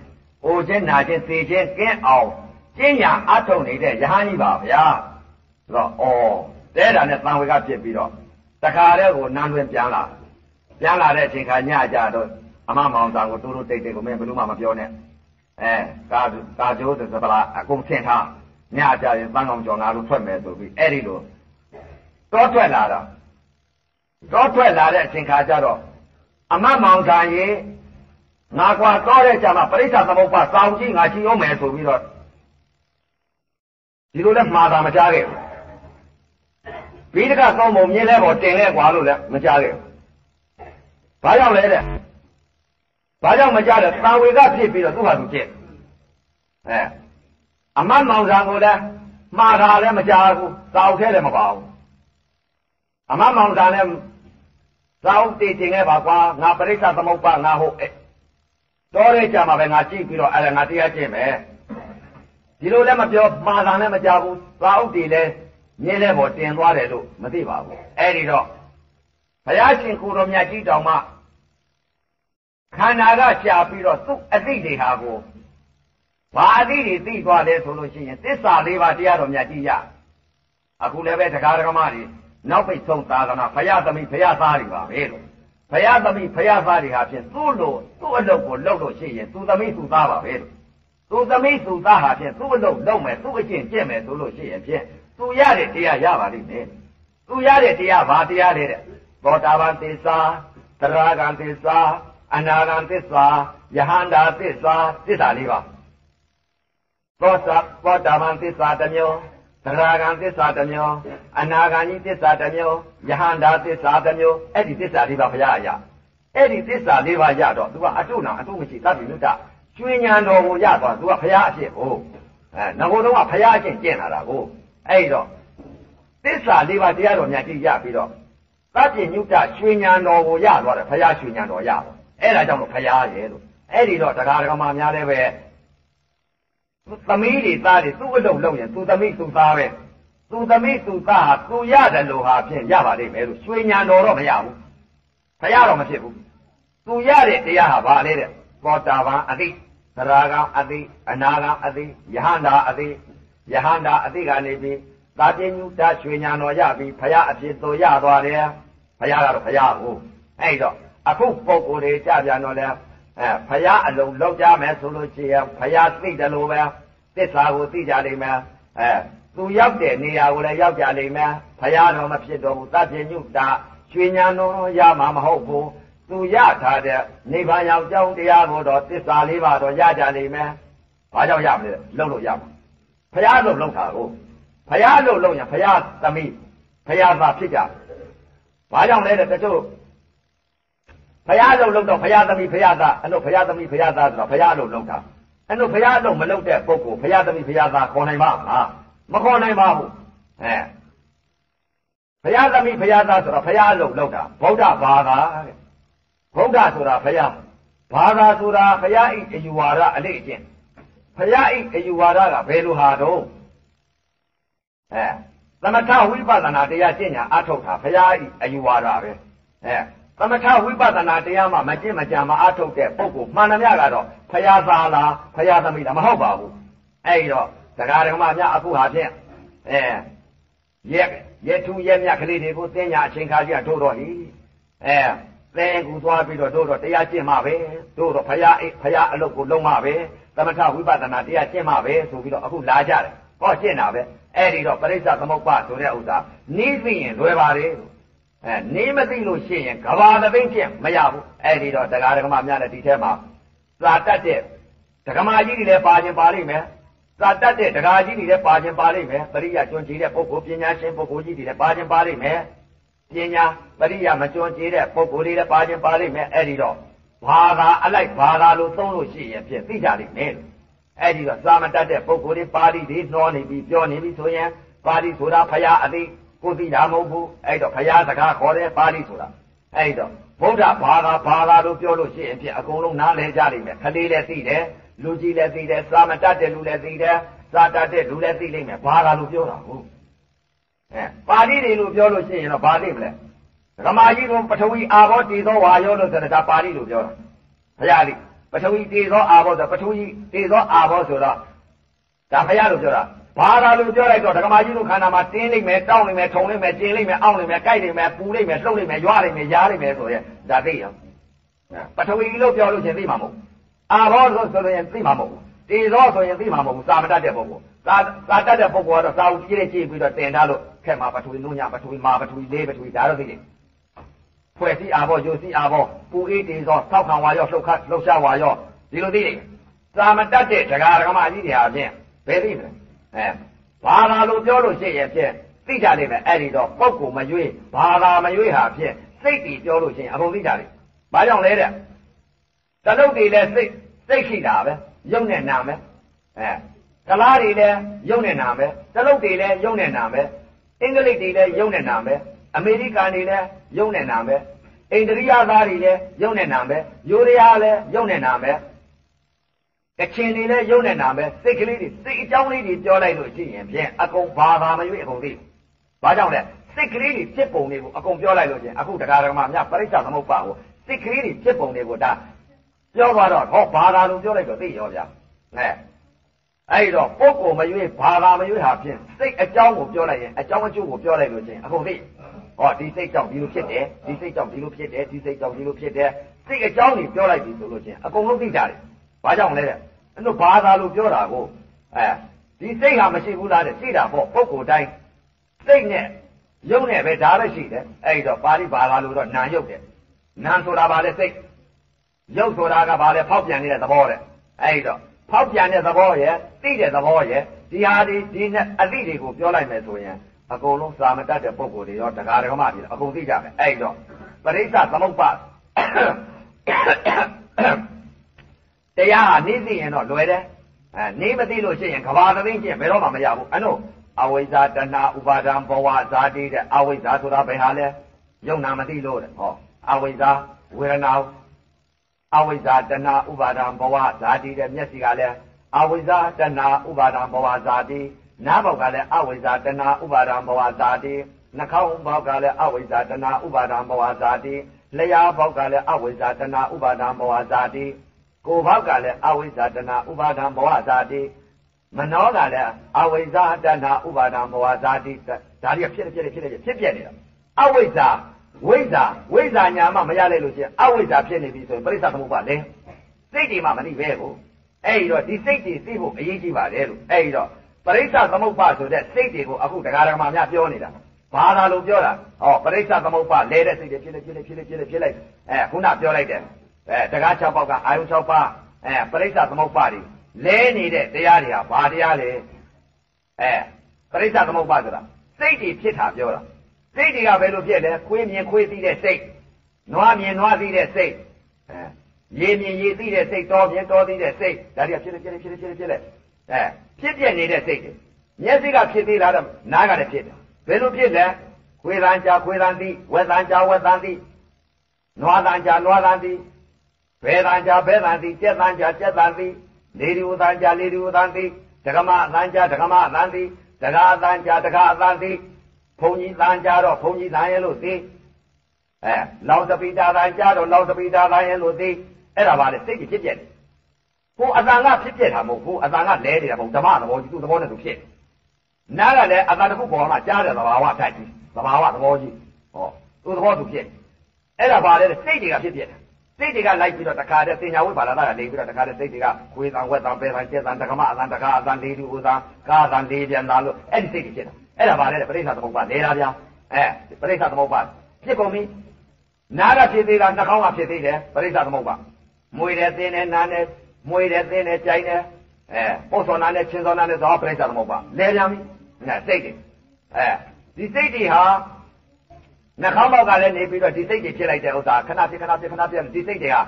အိုခြင်းနာခြင်းသေခြင်းကင်းအောင်ကျင့်ညာအထုံနေတဲ့ယဟန်ကြီးပါဗျာဆိုတော့ဩတဲတာနဲ့တန်ဝေကဖြစ်ပြီးတော့တခါတည်းကိုနန်းတွင်ပြန်လာပြန်လာတဲ့အချိန်ခါညကြတော့အမမောင်သားကိုတိုးတိုးတိတ်တိတ်ကိုမင်းဘယ်သူမှမပြောနဲ့ အဲကာကာကျိုးသစပလာအကုန်ဆင်ထားညကြရင်တန်ကောင်ကျော်ငါတို့ထွက်မယ်ဆိုပြီးအဲ့ဒီလိုတောထွက်လာတော့တောထွက်လာတဲ့အချိန်ခါကျတော့အမမောင်သားရေငါကွာတော့တဲ့ကြမှာပရိစ္ဆသမုပ္ပါစောင်းကြီးငါရှိအောင်မယ်ဆိုပြီးတော့ဒီလိုလဲမှားတာမကြားခဲ့ဘူးဘိဒကကောင်းပုံမြင်လဲပေါ်တင်လဲကွာလို့လည်းမကြားခဲ့ဘူး။ဘာကြောင့်လဲတဲ့။ ဘာကြောင့်မကြားလဲ။တာဝေကဖြစ်ပြီးတော့သူ့ဟာသူဖြစ်။အဲအမတ်မောင်ဆံကိုလည်းမှားတာလည်းမကြားဘူး။သာအုပ်ထဲလည်းမပါဘူး။အမတ်မောင်ဆံလည်းသာအုပ်တည်တင်ခဲ့ပါကွာ။ငါပရိစ္ဆသမုပ္ပါငါဟုတ်အဲ။တော်ရဲကြမှာပဲငါကြည့်ပြီးတော့အဲ့ဒါငါတရားကျင့်မယ်။ဒီလိုလည်းမပြောမှားတာလည်းမကြားဘူး။သာအုပ်တည်လည်းမြင်းလဲပေါ်တင်သွားတယ်လို့မသိပါဘူးအဲ့ဒီတော့ဘုရားရှင်ကိုတော်မြတ်ကြီးတောင်မှ ခန္ဓာကရှာပြီးတော့သူ့အသိတွေဟာကိုဘာအသိတွေသိသွားလဲဆိုလို့ရှိရင်သစ္စာလေးပါးတရားတော်မြတ်ကြီးရအခုလည်းပဲတရားဓမ္မတွေနောက်ပိတ်ဆုံးသာသနာဘုရားသမီးဘုရားသားတွေပါပဲလို့ဘုရားသမီးဘုရားသားတွေဟာဖြင့်သူ့လိုသူ့အလုပ်ကိုလုပ်လို့ရှိရင်သူသမီးသူသားပါပဲလို့သူသမီးသူသားဟာဖြင့်သူ့အလုပ်လုပ်မယ်သူ့အကျင့်ကျင့်မယ်ဆိုလို့ရှိရင်ဖြင့်သူရတဲ့တရားရပါလိမ့်မယ်သူရတဲ့တရားဘာတရားလဲတဲ့သောတာပန်သစ္စာသရဂံသစ္စာ အနာဂံသစ္စာယဟန္တာသစ္စာသစ္စာလေးပါသောတာသောတာပန်သစ္စာတစ်မျိုးသရဂံသစ္စာတစ်မျိုးအနာဂံကြီးသစ္စာတစ်မျိုးယဟန္တာသစ္စာတစ်မျိုးအဲ့ဒီသစ္စာလေးပါဘုရားအရာအဲ့ဒီသစ္စာလေးပါရတော့သူကအတုနာအတုမရှိသဗ္ဗညုတကျွေးညာတော်ကိုရသွားသူကဘုရားအဖြစ်ကိုအဲငဘုံတော့ကဘုရားအချင်းကျင့်လာတာကိုအဲ့တော့သစ္စာလေးပါးတရားတော်များကြည့်ရပြီးတော့သဗ္ဗညုတရွှေညာတော်ကိုရသွားတယ်ဘုရားရွှေညာတော်ရပါ အဲ့ဒါကြောင့်လို့ဘုရားရဲ့လို့အဲ့ဒီတော့တရားဓမ္မများလည်းပဲသမီးတွေသားတွေသူ့အလုပ်လုပ်ရင်သူသမီးသူသားပဲသူသမီးသူသားဟာသူရတယ်လို့ဟာဖြင့်ရပါလိမ့်မယ်လို့ရွှေညာတော်တော့မရဘူးဘုရားတော့မဖြစ်ဘူးသူရတဲ့တရားဟာဘာလဲတဲ့သောတာပန်အတိသရဂံအတိအနာဂံအတိယဟန္တာအတိယဟန္တာအတိကနေပြီးသာပြညုတရွှေညာတော်ရပြီးဖရာအဖြစ်သို့ရသွားတယ်ဖရာကတော့ဖရာကိုအဲ့တော့ အခုပုံကိုယ်တွေကြပြန်တော့လဲအဲဖရာအလုံးလောက်ကြမယ်ဆိုလို့ရှိရင်ဖရာသိတယ်လို့ပဲသစ္စာကိုသိကြလိမ့်မယ်အဲသူရောက်တဲ့နေရာကိုလည်းရောက်ကြလိမ့်မယ်ဖရာတော်မဖြစ်တော့ဘူးသပြညုတရွှေညာတော်ရမှာမဟုတ်ဘူးသူရထားတဲ့နိဗ္ဗာန်ရောက်ကြောင်းတရားကိုတော့သစ္စာလေးပါတော့ရကြလိမ့်မယ်ဘာကြောင့်ရမလဲလုံလို့ရမှာဖရာလို့လုံတာကိုဖရာလို့လုံရင်ဖရာသမီးဖရာသားဖြစ်ကြဘာကြောင့်လဲတဲ့တချို့ ဖရာလို့လုံတော့ဖရာသမီးဖရာသားအဲ့လိုဖရာသမီးဖရာသားဆိုတော့ဖရာလို့လုံတာအဲ့လိုဖရာလို့မလုံတဲ့ပုဂ္ဂိုလ်ဖရာသမီးဖရာသားခေါ်နိုင်ပါ့မလားမခေါ်နိုင်ပါဘူးအဲဖရာသမီးဖရာသားဆိုတော့ဖရာလို့လုံတာဗုဒ္ဓဘာသာတဲ့ဗုဒ္ဓဆိုတာဖရာဘာသာဆိုတာဖရာဤအယူဝါဒအလေးအကျင့်ဖရာဤအယူဝါဒကဘယ်လိုဟာတော့အဲသမထဝိပဿနာတရားကျင့်ညာအထုတ်တာဖရာဤအယူဝါဒပဲအဲသ မထဝိပဿနာတရားမှမကျင့်မကြံမအထုတ်တဲ့ပုဂ္ဂိုလ်မှန်တယ်များကတော့ဖရာသာလားဖရာသမီးလားမဟုတ်ပါဘူးအဲဒီတော့တရားဓမ္မများအခုဟာဖြင့်အဲရက်ရက်ထူးရက်မြတ်ကလေးတွေကိုသင်ညာအချိန်ခါကြီးကထိုးတော့ဟိအဲသင်ကူသွားပြီးတော့တို့တော့တရားကျင့်မှပဲတို့တော့ဖရာအိဖရာအလုပ်ကိုလုံးမှပဲသမထဝိပဿနာတရားကျင့်မှပဲဆိုပြီးတော့အခုလာကြတယ်ဟောကျင့်တာပဲအဲ့ဒီတော့ပရိစ္ဆသမုပ္ပါဆိုတဲ့ဥစ္စာနီးသိရင်လွယ်ပါလေ အဲနေမသိလို့ရှိရင်ကဘာသသိမ့်ဖြင့်မရဘူးအဲ့ဒီတော့တရားဓမ္မများနဲ့ဒီထဲမှာသာတတ်တဲ့ဓမ္မကြီးတွေလည်းပါခြင်းပါလိမ့်မယ်သာတတ်တဲ့တရားကြီးတွေလည်းပါခြင်းပါလိမ့်မယ်ပရိယကျွန်းကြီးတဲ့ပုဂ္ဂိုလ်ပညာရှင်ပုဂ္ဂိုလ်ကြီးတွေလည်းပါခြင်းပါလိမ့်မယ်ပညာပရိယမကျွန်းကြီးတဲ့ပုဂ္ဂိုလ်တွေလည်းပါခြင်းပါလိမ့်မယ်အဲ့ဒီတော့ဘာသာအလိုက်ဘာသာလို့သုံးလို့ရှိရင်ဖြင့်သိကြလိမ့်မယ်အဲ့ဒီတော့သာမတတ်တဲ့ပုဂ္ဂိုလ်တွေပါဠိတွေနှောနေပြီးပြောနေပြီးဆိုရင်ပါဠိဆိုတာဖရာအသိ ကိုသိတာမဟုတ်ဘူးအဲ့တော့ဖရာစကားခေါ်တယ်ပါဠိဆိုတာအဲ့တော့ဗုဒ္ဓဘာသာဘာသာလို့ပြောလို့ရှိရင်ဖြင့်အကုန်လုံးနားလည်ကြလိမ့်မယ်ခလေးလည်းသိတယ်လူကြီးလည်းသိတယ်သာမတတ်တဲ့လူလည်းသိတယ်သာတတ်တဲ့လူလည်းသိလိမ့်မယ်ဘာသာလို့ပြောတာဟုတ်အဲပါဠိတွေလို့ပြောလို့ရှိရင်တော့ဘာသိမလဲဓမ္မကြီးကပထဝီအာဘောတည်သောဝါယောလို့ဆိုတာဒါပါဠိလို့ပြောတာဘုရားလိပထဝီတည်သောအာဘောဆိုပထဝီတည်သောအာဘောဆိုတော့ဒါဘုရားလို့ပြောတာ ဘာသာလို့ပြောလိုက်တော့ဓမ္မကြီးတို့ခန္ဓာမှာတင်းလိုက်မယ်တောင်းလိုက်မယ်ထုံလိုက်မယ်ကျင်လိုက်မယ်အောင့်လိုက်မယ်ကြိုက်လိုက်မယ်ပူလိုက်မယ်လှုပ်လိုက်မယ်ရွာလိုက်မယ်ရားလိုက်မယ်ဆိုရင်ဒါသိရပထဝီလို့ပြောလို့ချင်းသိမှာမဟုတ်အာဘောဆိုဆိုရင်သိမှာမဟုတ်တည်သောဆိုရင်သိမှာမဟုတ်သာမတတ်တဲ့ပုဂ္ဂိုလ်သာသာတတ်တဲ့ပုဂ္ဂိုလ်ကတော့သာဝတိလေးကြည့်ပြီးတော့တင်ထားလို့ခက်မှာပထဝီနုညပထဝီမာပထဝီလေးပထဝီဒါတော့သိတယ်ဖွဲ့စည်းအာဘောယုံစည်းအာဘောပူအေးတည်သောသောက်ခံဝါရောလှုပ်ခတ်လှုပ်ရှားဝါရောဒီလိုသိတယ်သာမတတ်တဲ့ဒကာဒကမကြီးတွေဟာဖြင့်ဘယ်သိမလဲ အဲဘာသာလို့ပြောလို့ရှိရင်ဖြင့်သိကြလိမ့်မယ်အဲ့ဒီတော့ပုဂ္ဂိုလ်မရွေးဘာသာမရွေးဟာဖြင့်စိတ်တည်ပြောလို့ရှိရင်အကုန်သိကြလိမ့်ဘာကြောင့်လဲတဲ့တလုတ်တွေလည်းစိတ်စိတ်ရှိတာပဲယုံနဲ့နာမယ်အဲကလားတွေလည်းယုံနဲ့နာမယ်တလုတ်တွေလည်းယုံနဲ့နာမယ်အင်္ဂလိပ်တွေလည်းယုံနဲ့နာမယ်အမေရိကန်တွေလည်းယုံနဲ့နာမယ်အိန္ဒိယသားတွေလည်းယုံနဲ့နာမယ်ယူရီးယားလည်းယုံနဲ့နာမယ် ကချင်တွေလည်းယုံနဲ့နာမယ်စိတ်ကလေးတွေစိတ်အကြောင်းလေးတွေပြောလိုက်လို့ရှိရင်ဖြင့်အကုန်ဘာသာမရွေးအကုန်သိဘာကြောင့်လဲစိတ်ကလေးတွေဖြစ်ပုံတွေကိုအကုန်ပြောလိုက်လို့ချင်းအခုတရားဓမ္မများပရိစ္ဆသမုပ္ပါကိုစိတ်ကလေးတွေဖြစ်ပုံတွေကိုဒါပြောသွားတော့ဟောဘာသာလို့ပြောလိုက်တော့သိရောဗျာအဲအဲ့တော့ပုဂ္ဂိုလ်မရွေးဘာသာမရွေးဟာဖြင့်စိတ်အကြောင်းကိုပြောလိုက်ရင်အကြောင်းအကျိုးကိုပြောလိုက်လို့ချင်းအကုန်သိဟောဒီစိတ်ကြောင့်ဒီလိုဖြစ်တယ်ဒီစိတ်ကြောင့်ဒီလိုဖြစ်တယ်ဒီစိတ်ကြောင့်ဒီလိုဖြစ်တယ်စိတ်အကြောင်းကိုပြောလိုက်ပြီဆိုလို့ချင်းအကုန်လုံးသိကြတယ် ဘာကြောင့်လဲတဲ့အဲ့လိုဘာသာလို့ပြောတာကိုအဲဒီစိတ်ဟာမရှိဘူးလားတဲ့သိတာပေါ့ပုဂ္ဂိုလ်တိုင်းစိတ်နဲ့ယုံနဲ့ပဲဒါလည်းရှိတယ်အဲ့တော့ပါဠိဘာသာလို့တော့နာယုတ်တယ်နာဆိုတာဘာလဲစိတ်ယုတ်ဆိုတာကဘာလဲဖောက်ပြန်နေတဲ့သဘောတဲ့အဲ့တော့ဖောက်ပြန်တဲ့သဘောရဲ့သိတဲ့သဘောရဲ့ဒီဟာဒီဒီနဲ့အသိတွေကိုပြောလိုက်မယ်ဆိုရင်အကုန်လုံးစာမတတ်တဲ့ပုံကိုယ်တွေရောတရားဓမ္မတွေအကုန်သိကြမယ်အဲ့တော့ပရိစ္ဆသမုပ္ပါ တရားဟာနေသိရင်တော့လွယ်တယ်အဲနေမသိလို့ရှိရင်ကဘာသသိချင်းဘယ်တော့မှမရဘူးအဲ့တော့အဝိဇ္ဇာတဏှာဥပါဒံဘဝဇာတိတဲ့အဝိဇ္ဇာဆိုတာဘယ်ဟာလဲယုံနာမသိလို့တဲ့ဟောအဝိဇ္ဇာဝေဒနာအဝိဇ္ဇာတဏှာဥပါဒံဘဝဇာတိတဲ့မျက်စိကလည်းအဝိဇ္ဇာတဏှာဥပါဒံဘဝဇာတိနားပေါက်ကလည်းအဝိဇ္ဇာတဏှာဥပါဒံဘဝဇာတိနှာခေါင်းပေါက်ကလည်းအဝိဇ္ဇာတဏှာဥပါဒံဘဝဇာတိလျှာပေါက်ကလည်းအဝိဇ္ဇာတဏှာဥပါဒံဘဝဇာတိ ကိုယ်ဘောက်ကလည်းအဝိဇ္ဇာတဏှာဥပါဒံဘဝဇာတိမနောကလည်းအဝိဇ္ဇာတဏှာဥပါဒံဘဝဇာတိဒါတွေကဖြစ်ဖြစ်ဖြစ်ဖြစ်ဖြစ်ပြနေတာအဝိဇ္ဇာဝိဇ္ဇာဝိဇ္ဇာညာမှမရလိုက်လို့ချင်းအဝိဇ္ဇာဖြစ်နေပြီဆိုရင်ပရိစ္ဆသမုပ္ပါလဲစိတ်တွေမှမသိပဲကိုအဲ့ဒီတော့ဒီစိတ်တွေသိဖို့အရေးကြီးပါတယ်လို့အဲ့ဒီတော့ပရိစ္ဆသမုပ္ပါဆိုတဲ့စိတ်တွေကိုအခုတရားဓမ္မများပြောနေတာဘာသာလို့ပြောတာဟောပရိစ္ဆသမုပ္ပါလဲတဲ့စိတ်တွေဖြစ်နေဖြစ်နေဖြစ်နေဖြစ်နေဖြစ်လိုက်အဲခုနပြောလိုက်တယ် အဲတကား6ပေါက်ကအာယုံ6ပါးအဲပရိစ္ဆသမုပ္ပါတွေလဲနေတဲ့တရားတွေဟာဘာတရားလဲအဲပရိစ္ဆသမုပ္ပါဆိုတာစိတ်တွေဖြစ်တာပြောတာစိတ်တွေကဘယ်လိုဖြစ်လဲခွေးမြင်ခွေးသိတဲ့စိတ်နွားမြင်နွားသိတဲ့စိတ်အဲရေမြင်ရေသိတဲ့စိတ်တော်မြင်တော်သိတဲ့စိတ်ဒါတွေကဖြစ်နေဖြစ်နေဖြစ်နေဖြစ်နေဖြစ်နေအဲဖြစ်ပြနေတဲ့စိတ်တွေမျက်စိကဖြစ်သေးလားတော့နားကလည်းဖြစ်တယ်ဘယ်လိုဖြစ်လဲခွေးတန်ကြာခွေးတန်သိဝက်တန်ကြာဝက်တန်သိနွားတန်ကြာနွားတန်သိ ဘယ်တန်ကြာဘယ်တန်သိကြက်တန်ကြာကြက်တန်သိလေဒီဝတန်ကြာလေဒီဝတန်သိဒကမအတန်ကြာဒကမအတန်သိဒကာအတန်ကြာဒကာအတန်သိဘုံကြီးတန်ကြာတော့ဘုံကြီးတန်ရဲ့လို့သိအဲလောင်စပိတာတန်ကြာတော့လောင်စပိတာတန်ရဲ့လို့သိအဲ့ဒါပါလေစိတ်ကြီးဖြစ်ပြက်တယ်ဟိုအတန်ကဖြစ်ပြက်တာမဟုတ်ဘူးအတန်ကလဲနေတာမဟုတ်ဓမ္မသဘောကြီးသူ့သဘောနဲ့သူဖြစ်နားကလည်းအတန်တစ်ခုပေါ်မှာကြားတယ်သဘာဝတိုက်ကြီးသဘာဝသဘောကြီးဟောသူ့သဘောသူဖြစ်အဲ့ဒါပါလေစိတ်တွေကဖြစ်ပြက်တယ် စိတ်တွေကလိုက်ပြီးတော့တခါတည်းသင်ညာဝိပါဒနာကနေပြီးတော့တခါတည်းစိတ်တွေကခွေးတန်ဝက်တန်ပဲတန်ကျက်တန်တက္ကမအတန်တကာအတန်လေးတူဥတန်ကားတန်လေးပြန်လာလို့အဲ့ဒီစိတ်တွေဖြစ်တာအဲ့ဒါပါလေပရိစ္ဆာသမုပ္ပါလဲတာဗျာအဲပရိစ္ဆာသမုပ္ပါဖြစ်ကုန်ပြီနားကဖြစ်သေးလားနှာခေါင်းကဖြစ်သေးတယ်ပရိစ္ဆသမုပ္ပါမွေတယ်သင်းတယ်နားတယ်မွေတယ်သင်းတယ်ကြိုင်တယ်အဲပုတ်စောနာနဲ့ချင်းစောနာနဲ့သောပရိစ္ဆသမုပ္ပါလဲပြန်ပြီနဲ့စိတ်တွေအဲဒီစိတ်တွေဟာ နှာခေါင်းပေါက်ကလည်းနေပြီးတော့ဒီစိတ်တွေဖြစ်လိုက်တဲ့ဥစ္စာခဏဖြစ်ခဏဖြစ်ခဏဖြစ်ဒီစိတ်တွေဟာ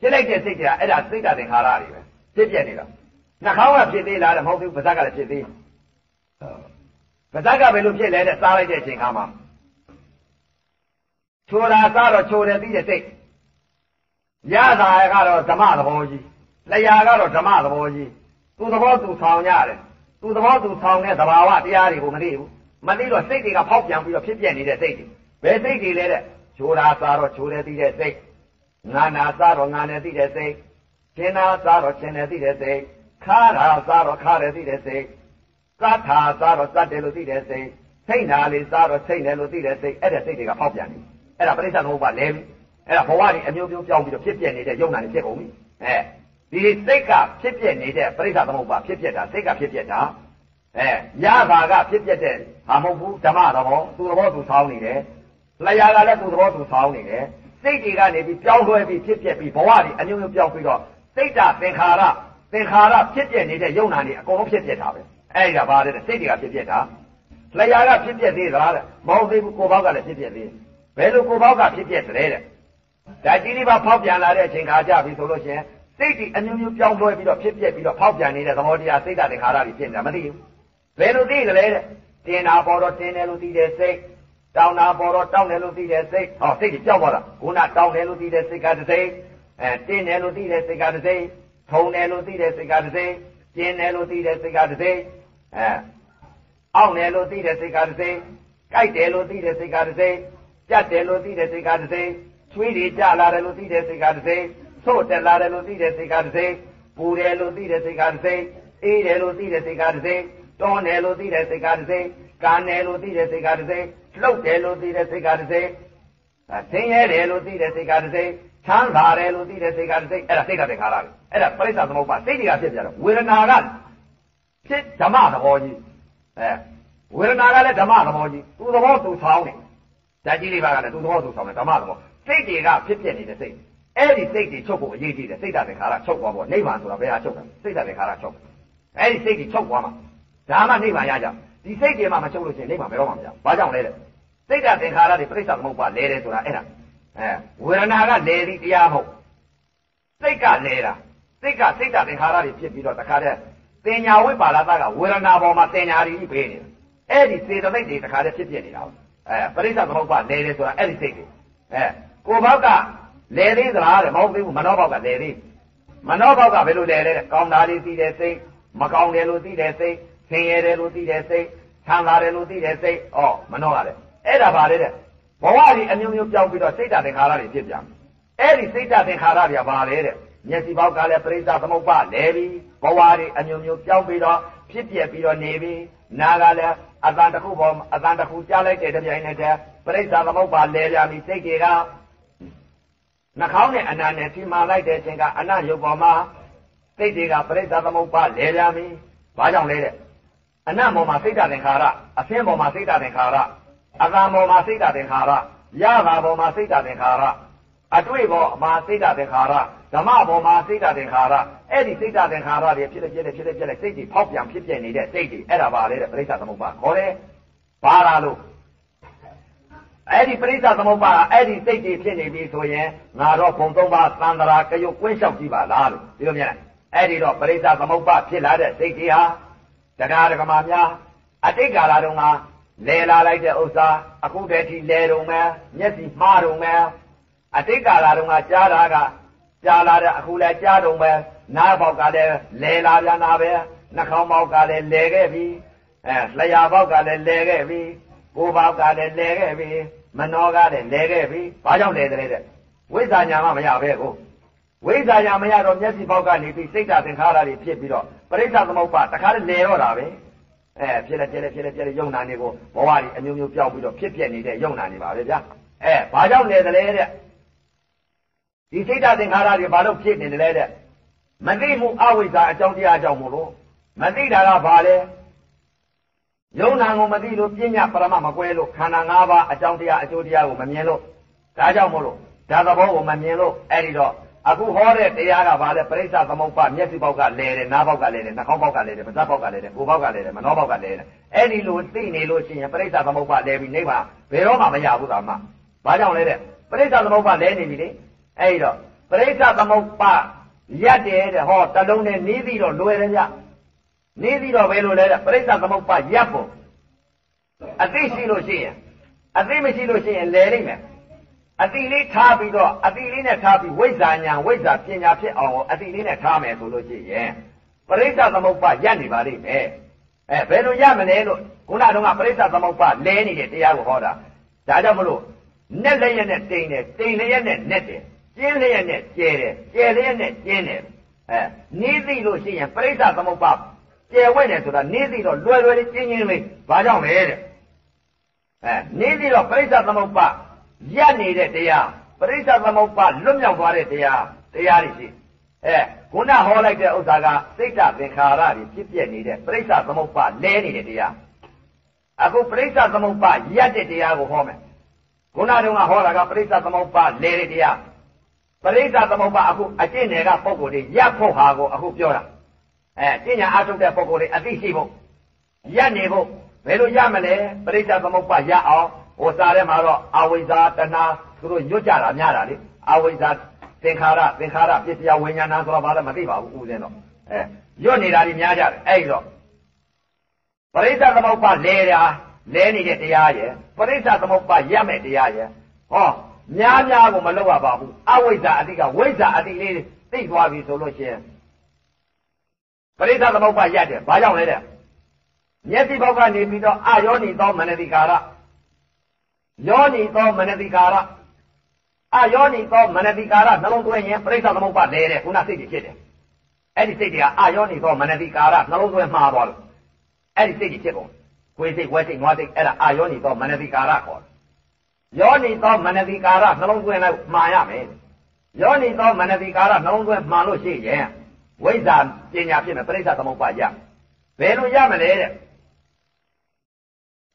ဖြစ်လိုက်တဲ့စိတ်တွေကအဲ့ဒါစိတ်ဓာတ်သင်္ခါရတွေပဲဖြစ်ပြနေတာနှာခေါင်းကဖြစ်သေးလားတဲ့မဟုတ်ဘူးပါးစပ်ကလည်းဖြစ်သေးပါးစပ်ကဘယ်လိုဖြစ်လဲတဲ့စားလိုက်တဲ့အချိန်ခါမှာချိုတာစားတော့ချိုတယ်ပြီးတဲ့စိတ်ရတာကတော့ဓမ္မသဘောကြီးလျာကတော့ဓမ္မသဘောကြီးသူသဘောသူဆောင်ရတယ်သူသဘောသူဆောင်တဲ့သဘာဝတရားတွေကိုမသိဘူးမသိတော့စိတ်တွေကဖောက်ပြန်ပြီးတော့ဖြစ်ပြနေတဲ့စိတ်တွေ ဘယ်စိတ်တွေလဲတဲ့ချိုတာစားတော့ချိုတယ်ပြီးတဲ့စိတ်ငါနာစားတော့ငါနဲ့သိတဲ့စိတ်ရှင်းနာစားတော့ရှင်းတယ်သိတဲ့စိတ်ခါတာစားတော့ခါတယ်သိတဲ့စိတ်သတ်တာစားတော့သတ်တယ်လို့သိတဲ့စိတ်စိတ်နာလေးစားတော့စိတ်တယ်လို့သိတဲ့စိတ်အဲ့ဒါစိတ်တွေကဖောက်ပြန်နေအဲ့ဒါပရိစ္ဆေသမုပ္ပါလဲပြီအဲ့ဒါဘဝကြီးအမျိုးမျိုးပြောင်းပြီးတော့ဖြစ်ပြနေတဲ့ယုံနာနေဖြစ်ကုန်ပြီအဲဒီစိတ်ကဖြစ်ပြနေတဲ့ပရိစ္ဆေသမုပ္ပါဖြစ်ပြတာစိတ်ကဖြစ်ပြတာအဲရပါကဖြစ်ပြတဲ့ဟာမဟုတ်ဘူးဓမ္မတော်သူသဘောသူဆောင်းနေတယ် လျာကလည်းသူသဘောသူဆောင်းနေတယ်စိတ်တွေကနေပြီးပြောင်းလဲပြီးဖြစ်ပြပြီးဘဝကြီးအမျိုးမျိုးပြောင်းပြီးတော့စိတ်ဓာတ်သင်္ခါရသင်္ခါရဖြစ်ပြနေတဲ့ယုံနာနေအကုန်လုံးဖြစ်ပြတာပဲအဲ့ဒါပါတဲ့စိတ်တွေကဖြစ်ပြတာလျာကဖြစ်ပြသေးသလားတဲ့မဟုတ်သေးဘူးကိုယ်ဘောက်ကလည်းဖြစ်ပြသေးဘယ်လိုကိုယ်ဘောက်ကဖြစ်ပြတယ်တဲ့ဒါကြီးလေးပါဖောက်ပြန်လာတဲ့အချိန်ခါကြပြီဆိုလို့ရှိရင်စိတ်ဒီအမျိုးမျိုးပြောင်းလဲပြီးတော့ဖြစ်ပြပြီးတော့ဖောက်ပြန်နေတဲ့သဘောတရားစိတ်ဓာတ်သင်္ခါရတွေဖြစ်နေတာမသိဘူးဘယ်လိုသိကြလဲတဲ့တင်တာပေါ်တော့တင်တယ်လို့သိတဲ့စိတ် တောင်းတာပေါ်တော့တောင်းတယ်လို့သိတဲ့စိတ်ဟောစိတ်ကြီးကြောက်သွားတာခုနတောင်းတယ်လို့သိတဲ့စိတ်ကတစ်စိတ်အဲတင်းတယ်လို့သိတဲ့စိတ်ကတစ်စိတ်ထုံတယ်လို့သိတဲ့စိတ်ကတစ်စိတ်ကျင်းတယ်လို့သိတဲ့စိတ်ကတစ်စိတ်အဲအောင့်တယ်လို့သိတဲ့စိတ်ကတစ်စိတ်ကြိုက်တယ်လို့သိတဲ့စိတ်ကတစ်စိတ်ကြက်တယ်လို့သိတဲ့စိတ်ကတစ်စိတ်ချွေးတွေကြလာတယ်လို့သိတဲ့စိတ်ကတစ်စိတ်ဆို့တက်လာတယ်လို့သိတဲ့စိတ်ကတစ်စိတ်ပူတယ်လို့သိတဲ့စိတ်ကတစ်စိတ်အေးတယ်လို့သိတဲ့စိတ်ကတစ်စိတ်တွန်းတယ်လို့သိတဲ့စိတ်ကတစ်စိတ်ကန်းတယ်လို့သိတဲ့စိတ်ကတစ်စိတ် လှုပ်တယ်လို့သိတဲ့စိတ်ကတစ်စိတ်ဆင်းရဲတယ်လို့သိတဲ့စိတ်ကတစ်စိတ်ချမ်းသာတယ်လို့သိတဲ့စိတ်ကတစ်စိတ်အဲ့ဒါစိတ်ကတည်းကလာတယ်အဲ့ဒါပရိစ္ဆသမုပ္ပါစိတ်တွေကဖြစ်ပြတော့ဝေဒနာကဖြစ်ဓမ္မသဘောကြီးအဲဝေဒနာကလည်းဓမ္မသဘောကြီးသူသဘောသူဆောင်းတယ်ဓာတ်ကြီးလေးပါကလည်းသူသဘောသူဆောင်းတယ်ဓမ္မသဘောစိတ်တွေကဖြစ်ပြနေတဲ့စိတ်အဲ့ဒီစိတ်တွေချုပ်ဖို့အရေးကြီးတယ်စိတ်ဓာတ်သင်္ခါရချုပ်သွားဖို့နိဗ္ဗာန်ဆိုတာဘယ်ဟာချုပ်တာစိတ်ဓာတ်သင်္ခါရချုပ်အဲ့ဒီစိတ်တွေချုပ်သွားမှာဒါမှနိဗ္ဗာန်ရကြ ဒီစိတ်တွေမှမချုပ်လို့ရှိရင်နိဗ္ဗာန်ဘယ်တော့မှမရဘူးဘာကြောင့်လဲတဲ့စိတ်ဓာတ်သင်္ခါရတွေပြိဿသမုပ္ပါလဲတယ်ဆိုတာအဲ့ဒါအဲဝေဒနာကလဲပြီးတရားမဟုတ်စိတ်ကလဲတာစိတ်ကစိတ်ဓာတ်သင်္ခါရတွေဖြစ်ပြီးတော့တခါတည်းတင်ညာဝိပါလာသကဝေဒနာပေါ်မှာတင်ညာတွေကြီးပေးနေတာအဲ့ဒီစေတသိက်တွေတခါတည်းဖြစ်ပြနေတာအဲပြိဿသမုပ္ပါလဲတယ်ဆိုတာအဲ့ဒီစိတ်တွေအဲကိုဘောက်ကလဲသေးသလားတဲ့မဟုတ်သေးဘူးမနောဘောက်ကလဲသေးမနောဘောက်ကဘယ်လိုလဲလဲကောင်းတာလေးသိတဲ့စိတ်မကောင်းတယ်လို့သိတဲ့စိတ် ဆင်းရဲတယ်လို့သိတဲ့စိတ်ချမ်းသာတယ်လို့သိတဲ့စိတ်ဩမနှောရတယ်အဲ့ဒါပါလေတဲ့ဘဝကြီးအမျိုးမျိုးပြောင်းပြီးတော့စိတ်ဓာတ်သင်္ခါရတွေဖြစ်ပြန်အဲ့ဒီစိတ်ဓာတ်သင်္ခါရတွေကဘာလဲတဲ့မျက်စိပေါက်ကလည်းပရိစ္ဆသမုပ္ပါလဲပြီးဘဝတွေအမျိုးမျိုးပြောင်းပြီးတော့ဖြစ်ပြပြီးတော့နေပြီးနာကလည်းအတန်တစ်ခုပေါ်အတန်တစ်ခုကြားလိုက်တဲ့တပြိုင်နက်တည်းပရိစ္ဆသမုပ္ပါလဲပြန်ပြီးစိတ်တွေကနှာခေါင်းနဲ့အနာနဲ့ထိမှလိုက်တဲ့အချိန်ကအနရုပ်ပေါ်မှာစိတ်တွေကပရိစ္ဆသမုပ္ပါလဲပြန်ပြီးဘာကြောင့်လဲတဲ့ အနတ်ပေါ်မှာစိတ်ဓာတ်သင်္ခါရအသင်းပေါ်မှာစိတ်ဓာတ်သင်္ခါရအတန်ပေါ်မှာစိတ်ဓာတ်သင်္ခါရရတာပေါ်မှာစိတ်ဓာတ်သင်္ခါရအတွေ့ပေါ်မှာစိတ်ဓာတ်သင်္ခါရဓမ္မပေါ်မှာစိတ်ဓာတ်သင်္ခါရအဲ့ဒီစိတ်ဓာတ်သင်္ခါရတွေဖြစ်တဲ့ဖြစ်တဲ့ဖြစ်တဲ့ဖြစ်တဲ့စိတ်တွေဖောက်ပြန်ဖြစ်ပြနေတဲ့စိတ်တွေအဲ့ဒါပါလေတဲ့ပြိဿသမုပ္ပါခေါ်တယ်ဘာလာလို့အဲ့ဒီပြိဿသမုပ္ပါအဲ့ဒီစိတ်တွေဖြစ်နေပြီဆိုရင်ငါတော့ဘုံသုံးပါးသံတရာကယုတ်ကွင်းလျှောက်ကြည့်ပါလားလို့ဒီလိုမြင်လားအဲ့ဒီတော့ပြိဿသမုပ္ပါဖြစ်လာတဲ့စိတ်တွေဟာ တရားဓမ္မများအတိတ်ကာလတုန်းကလဲလာလိုက်တဲ့ဥစ္စာအခုတည်းထိလဲတုံမဲ့မျက်စိမှားတုံမဲ့အတိတ်ကာလတုန်းကကြားတာကကြားလာတဲ့အခုလည်းကြားတုံမဲ့နားပေါက်ကလည်းလဲလာပြန်တာပဲနှာခေါင်းပေါက်ကလည်းလဲခဲ့ပြီအဲလျှာပေါက်ကလည်းလဲခဲ့ပြီကိုယ်ပေါက်ကလည်းလဲခဲ့ပြီမနှောကလည်းလဲခဲ့ပြီဘာကြောင့်လဲတဲ့တဲ့ဝိဇ္ဇာညာမမရပဲကို ဝိဇ္ဇာညာမရတော့မျက်စိပေါက်ကနေပြီးစိတ်ဓာတ်သင်္ခါရတွေဖြစ်ပြီးတော့ပရိစ္ဆသမုပ္ပါတခါတည်းလဲတော့တာပဲအဲဖြစ်လဲဖြစ်လဲဖြစ်လဲဖြစ်လဲယုံနာနေကိုဘဝကြီးအမျိုးမျိုးပြောက်ပြီးတော့ဖြစ်ပြနေတဲ့ယုံနာနေပါပဲဗျာအဲဘာကြောင့်လဲတလဲတဲ့ဒီစိတ်ဓာတ်သင်္ခါရတွေဘာလို့ဖြစ်နေတယ်လဲတဲ့မသိမှုအဝိဇ္ဇာအကြောင်းတရားကြောင့်မို့လို့မသိတာကဘာလဲယုံနာကိုမသိလို့ပညာပရမမကွဲလို့ခန္ဓာ၅ပါးအကြောင်းတရားအကျိုးတရားကိုမမြင်လို့ဒါကြောင့်မို့လို့ဒါသဘောကိုမမြင်လို့အဲ့ဒီတော့ အခုဟောတဲ့တရားကဘာလဲပရိစ္ဆသမုပ္ပါမျက်စိပေါက်ကလဲတယ်နားပေါက်ကလဲတယ်နှာခေါင်းပေါက်ကလဲတယ်ပါးစပ်ပေါက်ကလဲတယ်ကိုယ်ပေါက်ကလဲတယ်မနှောပေါက်ကလဲတယ်အဲ့ဒီလိုသိနေလို့ရှိရင်ပရိစ္ဆသမုပ္ပါလဲပြီးနေပါဘယ်တော့မှမရဘူးသာမဘာကြောင့်လဲတဲ့ပရိစ္ဆသမုပ္ပါလဲနေပြီလေအဲ့ဒီတော့ပရိစ္ဆသမုပ္ပါရက်တယ်တဲ့ဟောတလုံးနဲ့နီးပြီးတော့လွယ်တယ်ကြနီးပြီးတော့ဘယ်လိုလဲတဲ့ပရိစ္ဆသမုပ္ပါရက်ဖို့အသိရှိလို့ရှိရင်အသိမရှိလို့ရှိရင်လဲလိမ့်မယ် အတိလေးထားပြီးတော့အတိလေးနဲ့ထားပြီးဝိဇ္ဇာညာဝိဇ္ဇာပညာဖြစ်အောင်ကိုအတိလေးနဲ့ထားမယ်ဆိုလို့ရှိရင်ပရိစ္ဆသမုပ္ပါရပ်နေပါလိမ့်မယ်အဲဘယ်လိုရမလဲလို့ခုနတုန်းကပရိစ္ဆသမုပ္ပါလဲနေတဲ့တရားကိုဟောတာဒါကြောင့်မလို့နဲ့လည်းရက်နဲ့တိန်တယ်တိန်လည်းရက်နဲ့နဲ့တယ်ကျင်းလည်းရက်နဲ့ကျဲတယ်ကျဲလည်းရက်နဲ့ကျင်းတယ်အဲနေသိလို့ရှိရင်ပရိစ္ဆသမုပ္ပါကျဲဝဲတယ်ဆိုတာနေသိတော့လွယ်လွယ်လေးကျင်းချင်းလေးဘာကြောင့်လဲတဲ့အဲနေသိတော့ပရိစ္ဆသမုပ္ပါ ရက်နေတဲ့တရားပရိစ္ဆသမုပ္ပါလွတ်မြောက်သွားတဲ့တရားတရားတွေရှိအဲခုနဟောလိုက်တဲ့ဥစ္စာကစိတ်တသင်္ခါရတွေဖြစ်ပြနေတဲ့ပရိစ္ဆသမုပ္ပါလဲနေတဲ့တရားအခုပရိစ္ဆသမုပ္ပါရက်တဲ့တရားကိုဟောမယ်ခုနတုန်းကဟောတာကပရိစ္ဆသမုပ္ပါလဲတဲ့တရားပရိစ္ဆသမုပ္ပါအခုအကျင့်တွေကပုံကိုယ်တွေရက်ဖို့ဟာကိုအခုပြောတာအဲကျင့်ညာအထုတ်တဲ့ပုံကိုယ်တွေအသိရှိဖို့ရက်နေဖို့ဘယ်လိုရမလဲပရိစ္ဆသမုပ္ပါရအောင် ဟိုစာထဲမှာတော့အဝိဇ္ဇာတဏှာသူတို့ညွတ်ကြတာများတာလေအဝိဇ္ဇာသင်္ခါရသင်္ခါရပစ္စယဝိညာဏဆိုတာဘာလဲမသိပါဘူးဦးဇင်းတော့အဲညွတ်နေတာတွေများကြတယ်အဲ့တော့ပရိစ္ဆသမုပ္ပါလဲတာလဲနေတဲ့တရားရဲ့ပရိစ္ဆသမုပ္ပါရမဲ့တရားရဲ့ဟောများများကိုမလုပ်ရပါဘူးအဝိဇ္ဇာအတိကဝိဇ္ဇာအတိလေးသိသွားပြီဆိုလို့ရှိရင်ပရိစ္ဆသမုပ္ပါရတယ်ဘာကြောင့်လဲတဲ့မျက်စိဘောက်ကနေပြီးတော့အာယောနိသောမနတိကာရ ယောနိသောမနတိကာရအယောနိသောမနတိကာရနှလုံးသွင်းရင်ပြိဿသမုပ္ပါလဲတဲ့ခုနစိတ်ကြီးဖြစ်တယ်အဲ့ဒီစိတ်တွေကအယောနိသောမနတိကာရနှလုံးသွင်းမှားသွားလို့အဲ့ဒီစိတ်ကြီးဖြစ်ကုန်ကိုယ်စိတ်ဝဲစိတ်နွားစိတ်အဲ့ဒါအယောနိသောမနတိကာရခေါ်တယ်ယောနိသောမနတိကာရနှလုံးသွင်းလိုက်မှားရမယ်ယောနိသောမနတိကာရနှလုံးသွင်းမှားလို့ရှိရင်ဝိဇ္ဇာပညာဖြစ်မယ်ပြိဿသမုပ္ပါရဘယ်လိုရမလဲတဲ့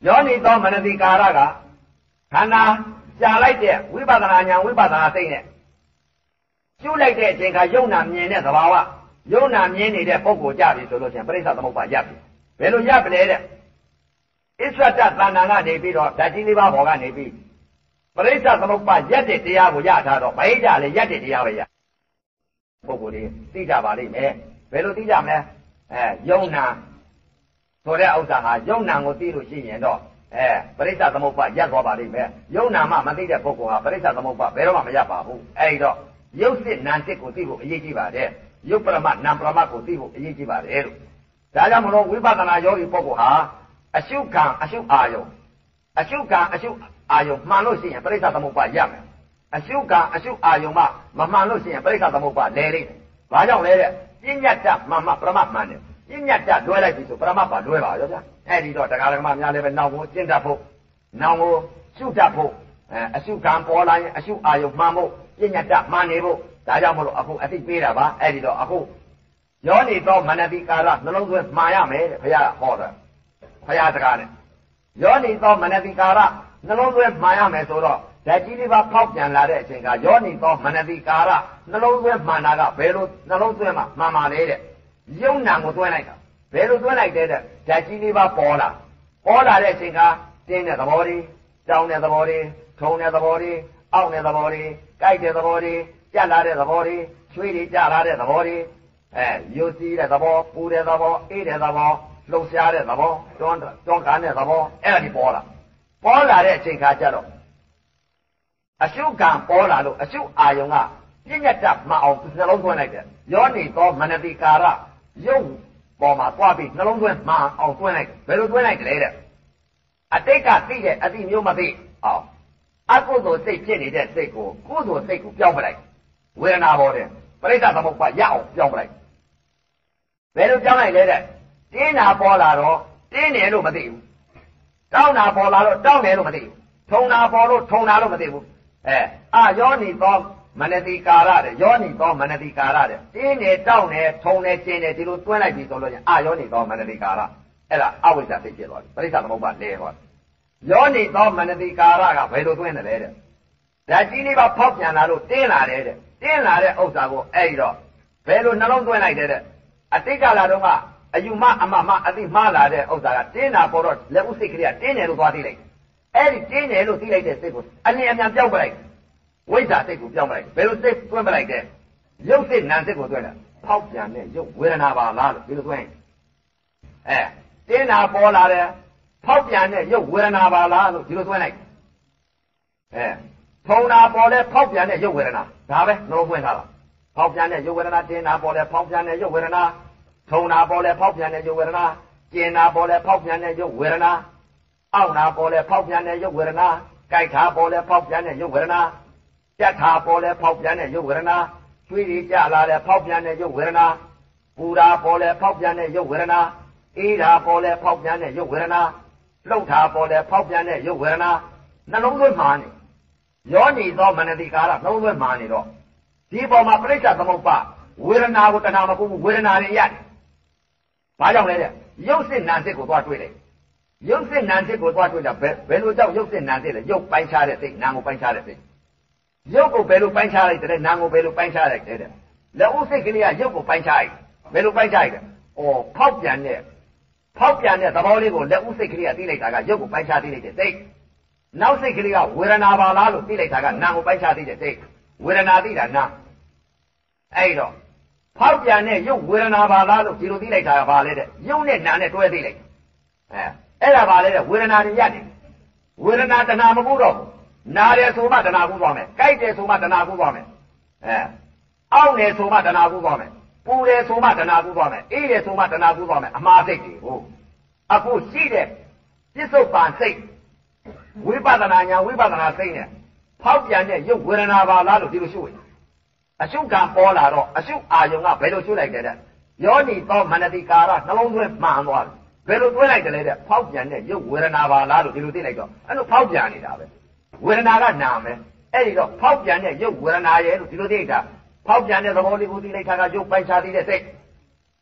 ယောနိသောမနတိကာရက ခန္ဓာကြာလိုက်တဲ့ဝိပဿနာဉာဏ်ဝိပဿနာစိတ်နဲ့ကျุလိုက်တဲ့အချိန်ကယုံနာမြင်တဲ့သဘာဝယုံနာမြင်နေတဲ့ပုံကိုကြပြီဆိုလို့ချင်းပြိဿသမုပ္ပါရပ်ပြီဘယ်လိုရပ်ပလဲတဲ့အစ္ဆတတဏ္ဍာကနေပြီးတော့ဓာတ်ကြီးလေးပါးဘော်ကနေပြီးပရိစ္ဆသမုပ္ပါရက်တဲ့တရားကိုရထားတော့ဗိဓာလည်းရက်တဲ့တရားပဲရပုဂ္ဂိုလ်လေးသိကြပါလိမ့်မယ်ဘယ်လိုသိကြမလဲအဲယုံနာဆိုတဲ့ဥစ္စာဟာယုံနာကိုသိလို့ရှိရင်တော့ အဲပရိစ္ဆသမုပ္ပါရပ်သွားပါလိမ့်မယ်ယုံနာမှမသိတဲ့ပုဂ္ဂိုလ်ဟာပရိစ္ဆသမုပ္ပါဘယ်တော့မှမရပ်ပါဘူးအဲဒီတော့ယုတ်စစ်နာစစ်ကိုသိဖို့အရေးကြီးပါတယ်ယုတ်ပရမနာပရမကိုသိဖို့အရေးကြီးပါတယ်လို့ဒါကြောင့်မလို့ဝိပဿနာယောဂီပုဂ္ဂိုလ်ဟာအရှုခံအရှုအာယုံအရှုခံအရှုအာယုံမှန်လို့ရှိရင်ပရိစ္ဆသမုပ္ပါရပ်မယ်အရှုခံအရှုအာယုံမှမမှန်လို့ရှိရင်ပရိစ္ဆသမုပ္ပါလဲလိမ့်မယ်ဘာကြောင့်လဲတဲ့ပညာတ္တမှန်မှပရမမှန်တယ် ပညာတ္တလွဲလိုက်ပြီဆိုပရမတ်ပါလွဲပါရောဗျာအဲ့ဒီတော့တရားဓမ္မများလည်းပဲနောင်ကိုကျင့်တတ်ဖို့နောင်ကိုရှုတတ်ဖို့အဲအရှုခံပေါ်လာရင်အရှုအာယုမှန်ဖို့ပညာတတ်မှန်နေဖို့ဒါကြောင့်မလို့အခုအသိပေးတာပါအဲ့ဒီတော့အခုယောနေတော့မနတိကာလနှလုံးသွင်းမှားရမယ်တဲ့ဘုရားဟောတယ်ဘုရားတကားနဲ့ယောနေတော့မနတိကာလနှလုံးသွင်းမှားရမယ်ဆိုတော့ဓာတ်ကြီးလေးပါဖောက်ပြန်လာတဲ့အချိန်ကယောနေတော့မနတိကာလနှလုံးသွင်းမှန်တာကဘယ်လိုနှလုံးသွင်းမှမှန်ပါလဲတဲ့ ယုံနာကိုသွင်းလိုက်တာဘယ်လိုသွင်းလိုက်တဲ့ဓာတ်ကြီးလေးပါပေါ်လာပေါ်လာတဲ့အချိန်ကတင်းတဲ့သဘောတွေတောင်းတဲ့သဘောတွေထုံတဲ့သဘောတွေအောက်တဲ့သဘောတွေကြိုက်တဲ့သဘောတွေကြက်လာတဲ့သဘောတွေချွေးတွေကြလာတဲ့သဘောတွေအဲယုတ်စီးတဲ့သဘောပူတဲ့သဘောအေးတဲ့သဘောလှုပ်ရှားတဲ့သဘောတွန်းတွန်းကန်တဲ့သဘောအဲ့ဒါဒီပေါ်လာပေါ်လာတဲ့အချိန်ခါကျတော့အရှုခံပေါ်လာလို့အရှုအာယုံကပြည့်ညတ်တမှအောင်နှလုံးသွင်းလိုက်တယ်ယောနေသောမနတိကာရ ယုတ်ပေါ်မှာသွားပြီးနှလုံးသွင်းမှအောင်သွင်းလိုက်ဘယ်လိုသွင်းလိုက်ကြလဲတဲ့အတိတ်ကသိတဲ့အတိမျိုးမသိအောင်အကုသိုလ်စိတ်ဖြစ်နေတဲ့စိတ်ကိုကုသိုလ်စိတ်ကိုပြောင်းပလိုက်ဝေဒနာပေါ်တယ်ပရိစ္ဆသမုပ္ပါရအောင်ပြောင်းပလိုက်ဘယ်လိုပြောင်းလိုက်လဲတဲ့တင်းနာပေါ်လာတော့တင်းတယ်လို့မသိဘူးတောင်းတာပေါ်လာတော့တောင်းတယ်လို့မသိဘူးထုံတာပေါ်လို့ထုံတာလို့မသိဘူးအဲအာယောနီသော မနတိကာရတဲ့ယောနီသောမနတိကာရတဲ့တင်းနေတောင်းနေထုံနေကျင်းနေဒီလိုတွင်းလိုက်ပြီဆိုလို့ရင်အာယောနီသောမနတိကာရအဲ့ဒါအဝိဇ္ဇာသိဖြစ်သွားပြီပရိစ္ဆသမုပ္ပါလဲသွားတယ်ယောနိသောမနတိကာရကဘယ်လိုသွင်းတယ်လဲတဲ့ဓာတ်ကြီးလေးပါဖောက်ပြန်လာလို့တင်းလာတယ်တဲ့တင်းလာတဲ့ဥစ္စာကိုအဲ့ဒီတော့ဘယ်လိုနှလုံးသွင်းလိုက်တယ်တဲ့အတိတ်ကလာတော့ကအယူမအမမအတိမှားလာတဲ့ဥစ္စာကတင်းတာပေါ်တော့လက်ဥစိတ်ကလေးကတင်းတယ်လို့သွားသိလိုက်အဲ့ဒီတင်းတယ်လို့သိလိုက်တဲ့စိတ်ကိုအလင်းအမြန်ပြောက်ပလိုက် ဝိဇ္ဇာစိတ်ကိုပြောက်ပလိုက်ဘယ်လိုစိတ်သွင်းပလိုက်တဲ့ရုပ်စိတ်နာစိတ်ကိုသွင်းတယ်ဖောက်ပြန်တဲ့ရုပ်ဝေဒနာပါလားလို့ဒီလိုသွင်းအဲတင်းတာပေါ်လာတယ်ဖောက်ပြန်တဲ့ရုပ်ဝေဒနာပါလားလို့ဒီလိုသွင်းလိုက်အဲထုံတာပေါ်လဲဖောက်ပြန်တဲ့ရုပ်ဝေဒနာဒါပဲနှလုံးသွင်းထားတာဖောက်ပြန်တဲ့ရုပ်ဝေဒနာတင်းတာပေါ်လဲဖောက်ပြန်တဲ့ရုပ်ဝေဒနာထုံတာပေါ်လဲဖောက်ပြန်တဲ့ရုပ်ဝေဒနာကျင်တာပေါ်လဲဖောက်ပြန်တဲ့ရုပ်ဝေဒနာအောင့်တာပေါ်လဲဖောက်ပြန်တဲ့ရုပ်ဝေဒနာကြိုက်တာပေါ်လဲဖောက်ပြန်တဲ့ရုပ်ဝေဒနာ ကြက်တာပေါ်လဲဖောက်ပြန်တဲ့ရုပ်ဝေဒနာကျွေးရကြလာလဲဖောက်ပြန်တဲ့ရုပ်ဝေဒနာပူတာပေါ်လဲဖောက်ပြန်တဲ့ရုပ်ဝေဒနာအေးတာပေါ်လဲဖောက်ပြန်တဲ့ရုပ်ဝေဒနာလှုပ်တာပေါ်လဲဖောက်ပြန်တဲ့ရုပ်ဝေဒနာနှလုံးသွင်းမှနေယောနီသောမနတိကာရနှလုံးသွင်းမှနေတော့ဒီပေါ်မှာပြိဿသမုပ္ပါဝေဒနာကိုတဏှာမကူဘူးဝေဒနာတွေရတယ်။ဘာကြောင့်လဲတဲ့ရုပ်စစ်နာစစ်ကိုသွားတွေ့တယ်။ရုပ်စစ်နာစစ်ကိုသွားတွေ့တာဘယ်ဘယ်လိုကြောင့်ရုပ်စစ်နာစစ်လဲရုပ်ပိုင်းခြားတဲ့စိတ်နာကိုပိုင်းခြားတဲ့စိတ် ရုပ်ကိုဘယ်လိုပိုင်းခြားလိုက်တယ်နာကိုဘယ်လိုပိုင်းခြားလိုက်တယ်တဲ့လက်ဦးစိတ်ကလေးကရုပ်ကိုပိုင်းခြားလိုက်ဘယ်လိုပိုင်းခြားလိုက်လဲ။အော်ဖောက်ပြန်တဲ့ဖောက်ပြန်တဲ့သဘောလေးကိုလက်ဦးစိတ်ကလေးကသိလိုက်တာကရုပ်ကိုပိုင်းခြားသိလိုက်တဲ့စိတ်နောက်စိတ်ကလေးကဝေဒနာပါလားလို့သိလိုက်တာကနာကိုပိုင်းခြားသိတဲ့စိတ်ဝေဒနာသိတာနာအဲ့တော့ဖောက်ပြန်တဲ့ရုပ်ဝေဒနာပါလားလို့ဒီလိုသိလိုက်တာကဘာလဲတဲ့ရုပ်နဲ့နာနဲ့တွဲသိလိုက်အဲအဲ့ဒါဘာလဲတဲ့ဝေဒနာတွေရနေဝေဒနာတဏှာမကူတော့ နာတယ်ဆိုမှတဏှာကူသွားမယ်ကြိုက်တယ်ဆိုမှတဏှာကူသွားမယ်အဲအောင့်တယ်ဆိုမှတဏှာကူသွားမယ်ပူတယ်ဆိုမှတဏှာကူသွားမယ်အေးတယ်ဆိုမှတဏှာကူသွားမယ်အမှားစိတ်တွေဟုတ်အခုရှိတဲ့ပြစ္ဆုတ်ပန်စိတ်ဝိပဿနာညာဝိပဿနာစိတ်နဲ့ဖောက်ပြန်တဲ့ရုပ်ဝေဒနာပါလားလို့ဒီလိုရှုရင်အရှုကံပေါ်လာတော့အရှုအာယုံကဘယ်လိုရှုလိုက်တယ်တဲ့ယောနီသောမနတိကာရနှလုံးသွင်းမှန်သွားတယ်ဘယ်လိုသွင်းလိုက်တယ်လဲတဲ့ဖောက်ပြန်တဲ့ရုပ်ဝေဒနာပါလားလို့ဒီလိုသိလိုက်တော့အဲ့လိုဖောက်ပြန်နေတာပဲ ဝေဒနာကနာမယ်အဲ့ဒီတော့ဖောက်ပြန်တဲ့ရုပ်ဝေဒနာရဲ့လို့ဒီလိုသိတာဖောက်ပြန်တဲ့သဘောလေးကိုသိလိုက်တာကရုပ်ပိုက်ချသေးတဲ့စိတ်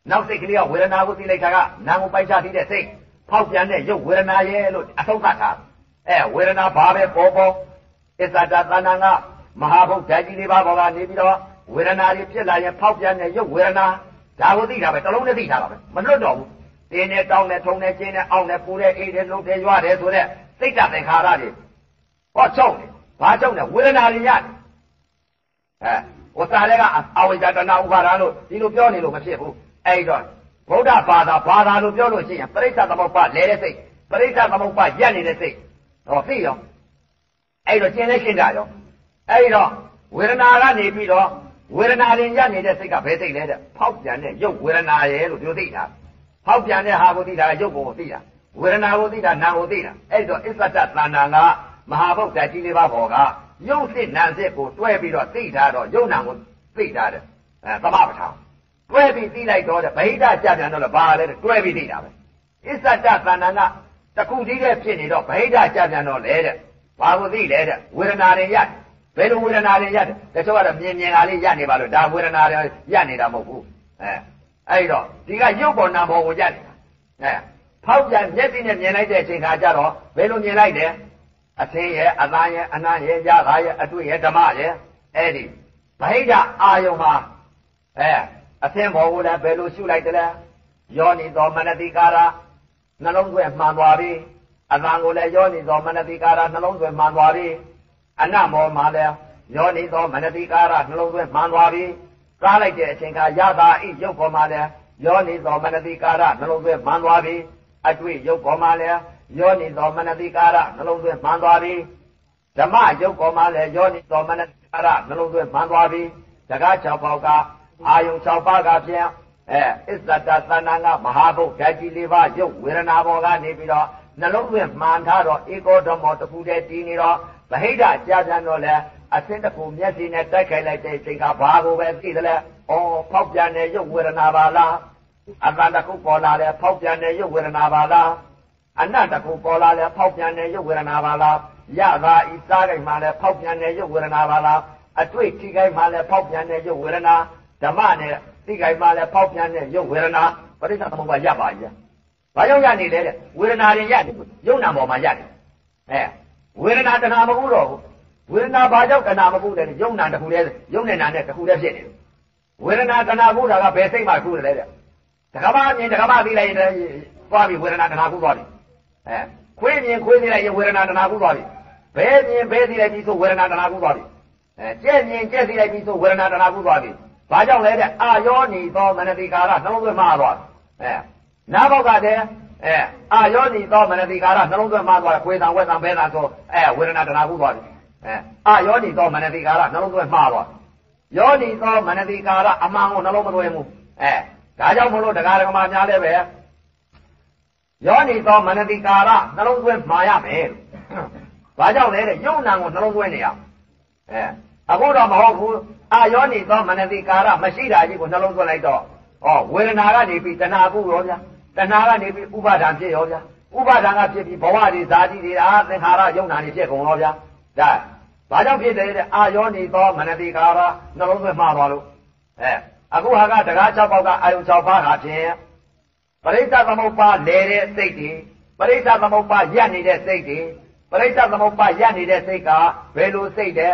နောက်စိတ်ကလေးကဝေဒနာကိုသိလိုက်တာကနာမ်ကိုပိုက်ချသေးတဲ့စိတ်ဖောက်ပြန်တဲ့ရုပ်ဝေဒနာရဲ့လို့အဆုံးသတ်တာအဲဝေဒနာဘာပဲပေါ်ပေါ်အစ္ဆဒသနာကမဟာဘုတ်ဓာတ်ကြီးလေးပါပေါ်ကနေပြီးတော့ဝေဒနာတွေဖြစ်လာရင်ဖောက်ပြန်တဲ့ရုပ်ဝေဒနာဒါကိုသိတာပဲတလုံးနဲ့သိတာပါပဲမလွတ်တော့ဘူးတင်းနဲ့တောင်းနဲ့ထုံနဲ့ကျင်းနဲ့အောင်းနဲ့ပူနဲ့အေးနဲ့လုံးနဲ့ရွာတယ်ဆိုတဲ့စိတ်တသင်္ခါရတွေ ဟောချုပ်တယ်ဘာချုပ်လဲဝေဒနာတွေရတယ်အဲဟိုစားတဲ့ကအဝိဇ္ဇာတဏှာဥပါဒာလို့ဒီလိုပြောနေလို့မဖြစ်ဘူးအဲ့တော့ဗုဒ္ဓဘာသာဘာသာလို့ပြောလို့ရှိရင်ပရိစ္ဆသမုပ္ပါလဲတဲ့စိတ်ပရိစ္ဆသမုပ္ပါရက်နေတဲ့စိတ်ဟောသိရောအဲ့တော့ကျင်လဲရှင်းတာရောအဲ့တော့ဝေဒနာကနေပြီးတော့ဝေဒနာရင်ရနေတဲ့စိတ်ကဘယ်စိတ်လဲတဲ့ဖောက်ပြန်တဲ့ရုပ်ဝေဒနာရဲ့လို့ပြောသိတာဖောက်ပြန်တဲ့ဟာကိုသိတာရုပ်ကိုသိတာဝေဒနာကိုသိတာနာကိုသိတာအဲ့တော့အစ္ဆတသန္တာက မဟာဗုဒ္ဓကြီးလေးပါးဘောကရုပ်စစ်နာစစ်ကိုတွဲပြီးတော့သိတာတော့ရုပ်နာကိုသိတာတဲ့အဲသမပဋ္ဌာန်တွဲပြီးသိလိုက်တော့တဲ့ဗဟိတကြပြန်တော့ဘာလဲတွဲပြီးသိတာပဲအစ္ဆတသန္တာကတခုတည်းရဲ့ဖြစ်နေတော့ဗဟိတကြပြန်တော့လေတဲ့ဘာကိုသိလဲတဲ့ဝေဒနာတွေရတယ်ဘယ်လိုဝေဒနာတွေရတယ်တချို့ကတော့မြင်မြင်ကလေးရနေပါလို့ဒါဝေဒနာတွေရနေတာမဟုတ်ဘူးအဲအဲ့တော့ဒီကရုပ်ပေါ်နာပေါ်ကိုရနေတာအဲဖောက်ပြန်မျက်စိနဲ့မြင်လိုက်တဲ့အချိန်ခါကျတော့ဘယ်လိုမြင်လိုက်တယ် အသင်းရဲ့အသားရဲ့အနှမ်းရဲ့ရတာရဲ့အတွေ့ရဲ့ဓမ္မရဲ့အဲ့ဒီဗဟိတအာယုံမှာအဲအသင်းပေါ်ကိုလည်းဘယ်လိုရှုလိုက်တယ်လဲယောနိသောမနတိကာရနှလုံးသွင်းမှန်သွားပြီအသံကိုလည်းယောနိသောမနတိကာရနှလုံးသွင်းမှန်သွားပြီအနမောမှာလည်းယောနိသောမနတိကာရနှလုံးသွင်းမှန်သွားပြီကားလိုက်တဲ့အချိန်ကရတာဤရုပ်ပေါ်မှာလည်းယောနိသောမနတိကာရနှလုံးသွင်းမှန်သွားပြီအတွေ့ရုပ်ပေါ်မှာလည်း ယောနိသောမနတိကာရနှလုံးသွင်းမှန်သွားပြီဓမ္မရုပ်ပေါ်မှာလည်းယောနိသောမနတိကာရနှလုံးသွင်းမှန်သွားပြီတကား၆ပေါက်ကအာယုံ၆ပါးကဖြင့်အဲအစ္ဆတသဏ္ဍာန်ကမဟာဘုတ်ဓာတ်ကြီးလေးပါးရုပ်ဝေဒနာပေါ်ကနေပြီးတော့နှလုံးသွင်းမှန်ထားတော့ဧကောဓမောတခုတည်းတည်နေတော့ဗဟိတကြာပြန်တော့လဲအစင်းတစ်ခုမျက်စိနဲ့တိုက်ခိုက်လိုက်တဲ့အချိန်ကဘာကိုပဲသိတယ်လဲ။အော်ဖောက်ပြန်တဲ့ရုပ်ဝေဒနာပါလား။အတန်တစ်ခုပေါ်လာလဲဖောက်ပြန်တဲ့ရုပ်ဝေဒနာပါလား။ အနတ်တစ်ခုပေါ်လာလဲဖောက်ပြန်တဲ့ရုပ်ဝေဒနာပါလား။ရသာဤစားကြိုင်မှလဲဖောက်ပြန်တဲ့ရုပ်ဝေဒနာပါလား။အတွေ့ထိကြိုင်မှလဲဖောက်ပြန်တဲ့ရုပ်ဝေဒနာဓမ္မနဲ့သိကြိုင်မှလဲဖောက်ပြန်တဲ့ရုပ်ဝေဒနာပရိစ္ဆေသမုပ္ပါရပါရဲ့။ဗဘာကြောင့်ရနေလဲတဲ့ဝေဒနာတွေရနေယုံနာပေါ်မှာရနေအဲဝေဒနာတဏှာမကူတော့ဘူးဝေဒနာဘာကြောင့်တဏှာမကူလဲယုံနာတစ်ခုတည်းယုံနေတာနဲ့တစ်ခုတည်းဖြစ်နေတယ်ဝေဒနာတဏှာကူတာကဘယ်စိတ်မှကူတယ်လဲတဲ့တက္ကမမြင်တက္ကမသိလိုက်ရင်သွားပြီဝေဒနာတဏှာကူသွားပြီ အဲခွေးမြင်ခွေးသိလိုက်ရင်ဝေဒနာတဏှာကူသွားပြီဘဲမြင်ဘဲသိလိုက်ပြီဆိုဝေဒနာတဏှာကူသွားပြီအဲကြက်မြင်ကြက်သိလိုက်ပြီဆိုဝေဒနာတဏှာကူသွားပြီဘာကြောင့်လဲတဲ့အာယောနီသောမနတိကာရနှလုံးသွင်းမှားသွားအဲနာဘောက်ကတည်းအဲအာယောနီသောမနတိကာရနှလုံးသွင်းမှားသွားခွေးတံဝက်တံဘဲတံဆိုအဲဝေဒနာတဏှာကူသွားပြီအဲအာယောနီသောမနတိကာရနှလုံးသွင်းမှားသွားယောနီသောမနတိကာရအမှန်ကိုနှလုံးမသွင်းဘူးအဲဒါကြောင့်မလို့တရားဓမ္မများလည်းပဲ ယောနီသောမနတိကာရနှလုံးသွင်းမှာရမယ်လို့ဘာကြောင့်လဲတဲ့ယုံနာကိုနှလုံးသွင်းနေရအဲအခုတော့မဟုတ်ဘူးအာယောနီသောမနတိကာရမရှိတာကြီးကိုနှလုံးသွင်းလိုက်တော့ဩဝေဒနာကနေပြီးတဏှာကုရောဗျာတဏှာကနေပြီးဥပါဒံဖြစ်ရောဗျာဥပါဒံကဖြစ်ပြီးဘဝတွေဇာတိတွေအာသင်္ခါရယုံနာတွေဖြစ်ကုန်ရောဗျာဒါဘာကြောင့်ဖြစ်တယ်တဲ့အာယောနီသောမနတိကာရနှလုံးသွင်းမှားသွားလို့အဲအခုဟာကတကား၆ပေါက်ကအာယုံ၆ပါးဟာဖြင့် ပရိစ္ဆသမုပ္ပါလဲတဲ့စိတ်တွေပရိစ္ဆသမုပ္ပါရက်နေတဲ့စိတ်တွေပရိစ္ဆသမုပ္ပါရက်နေတဲ့စိတ်ကဘယ်လိုစိတ်တဲ့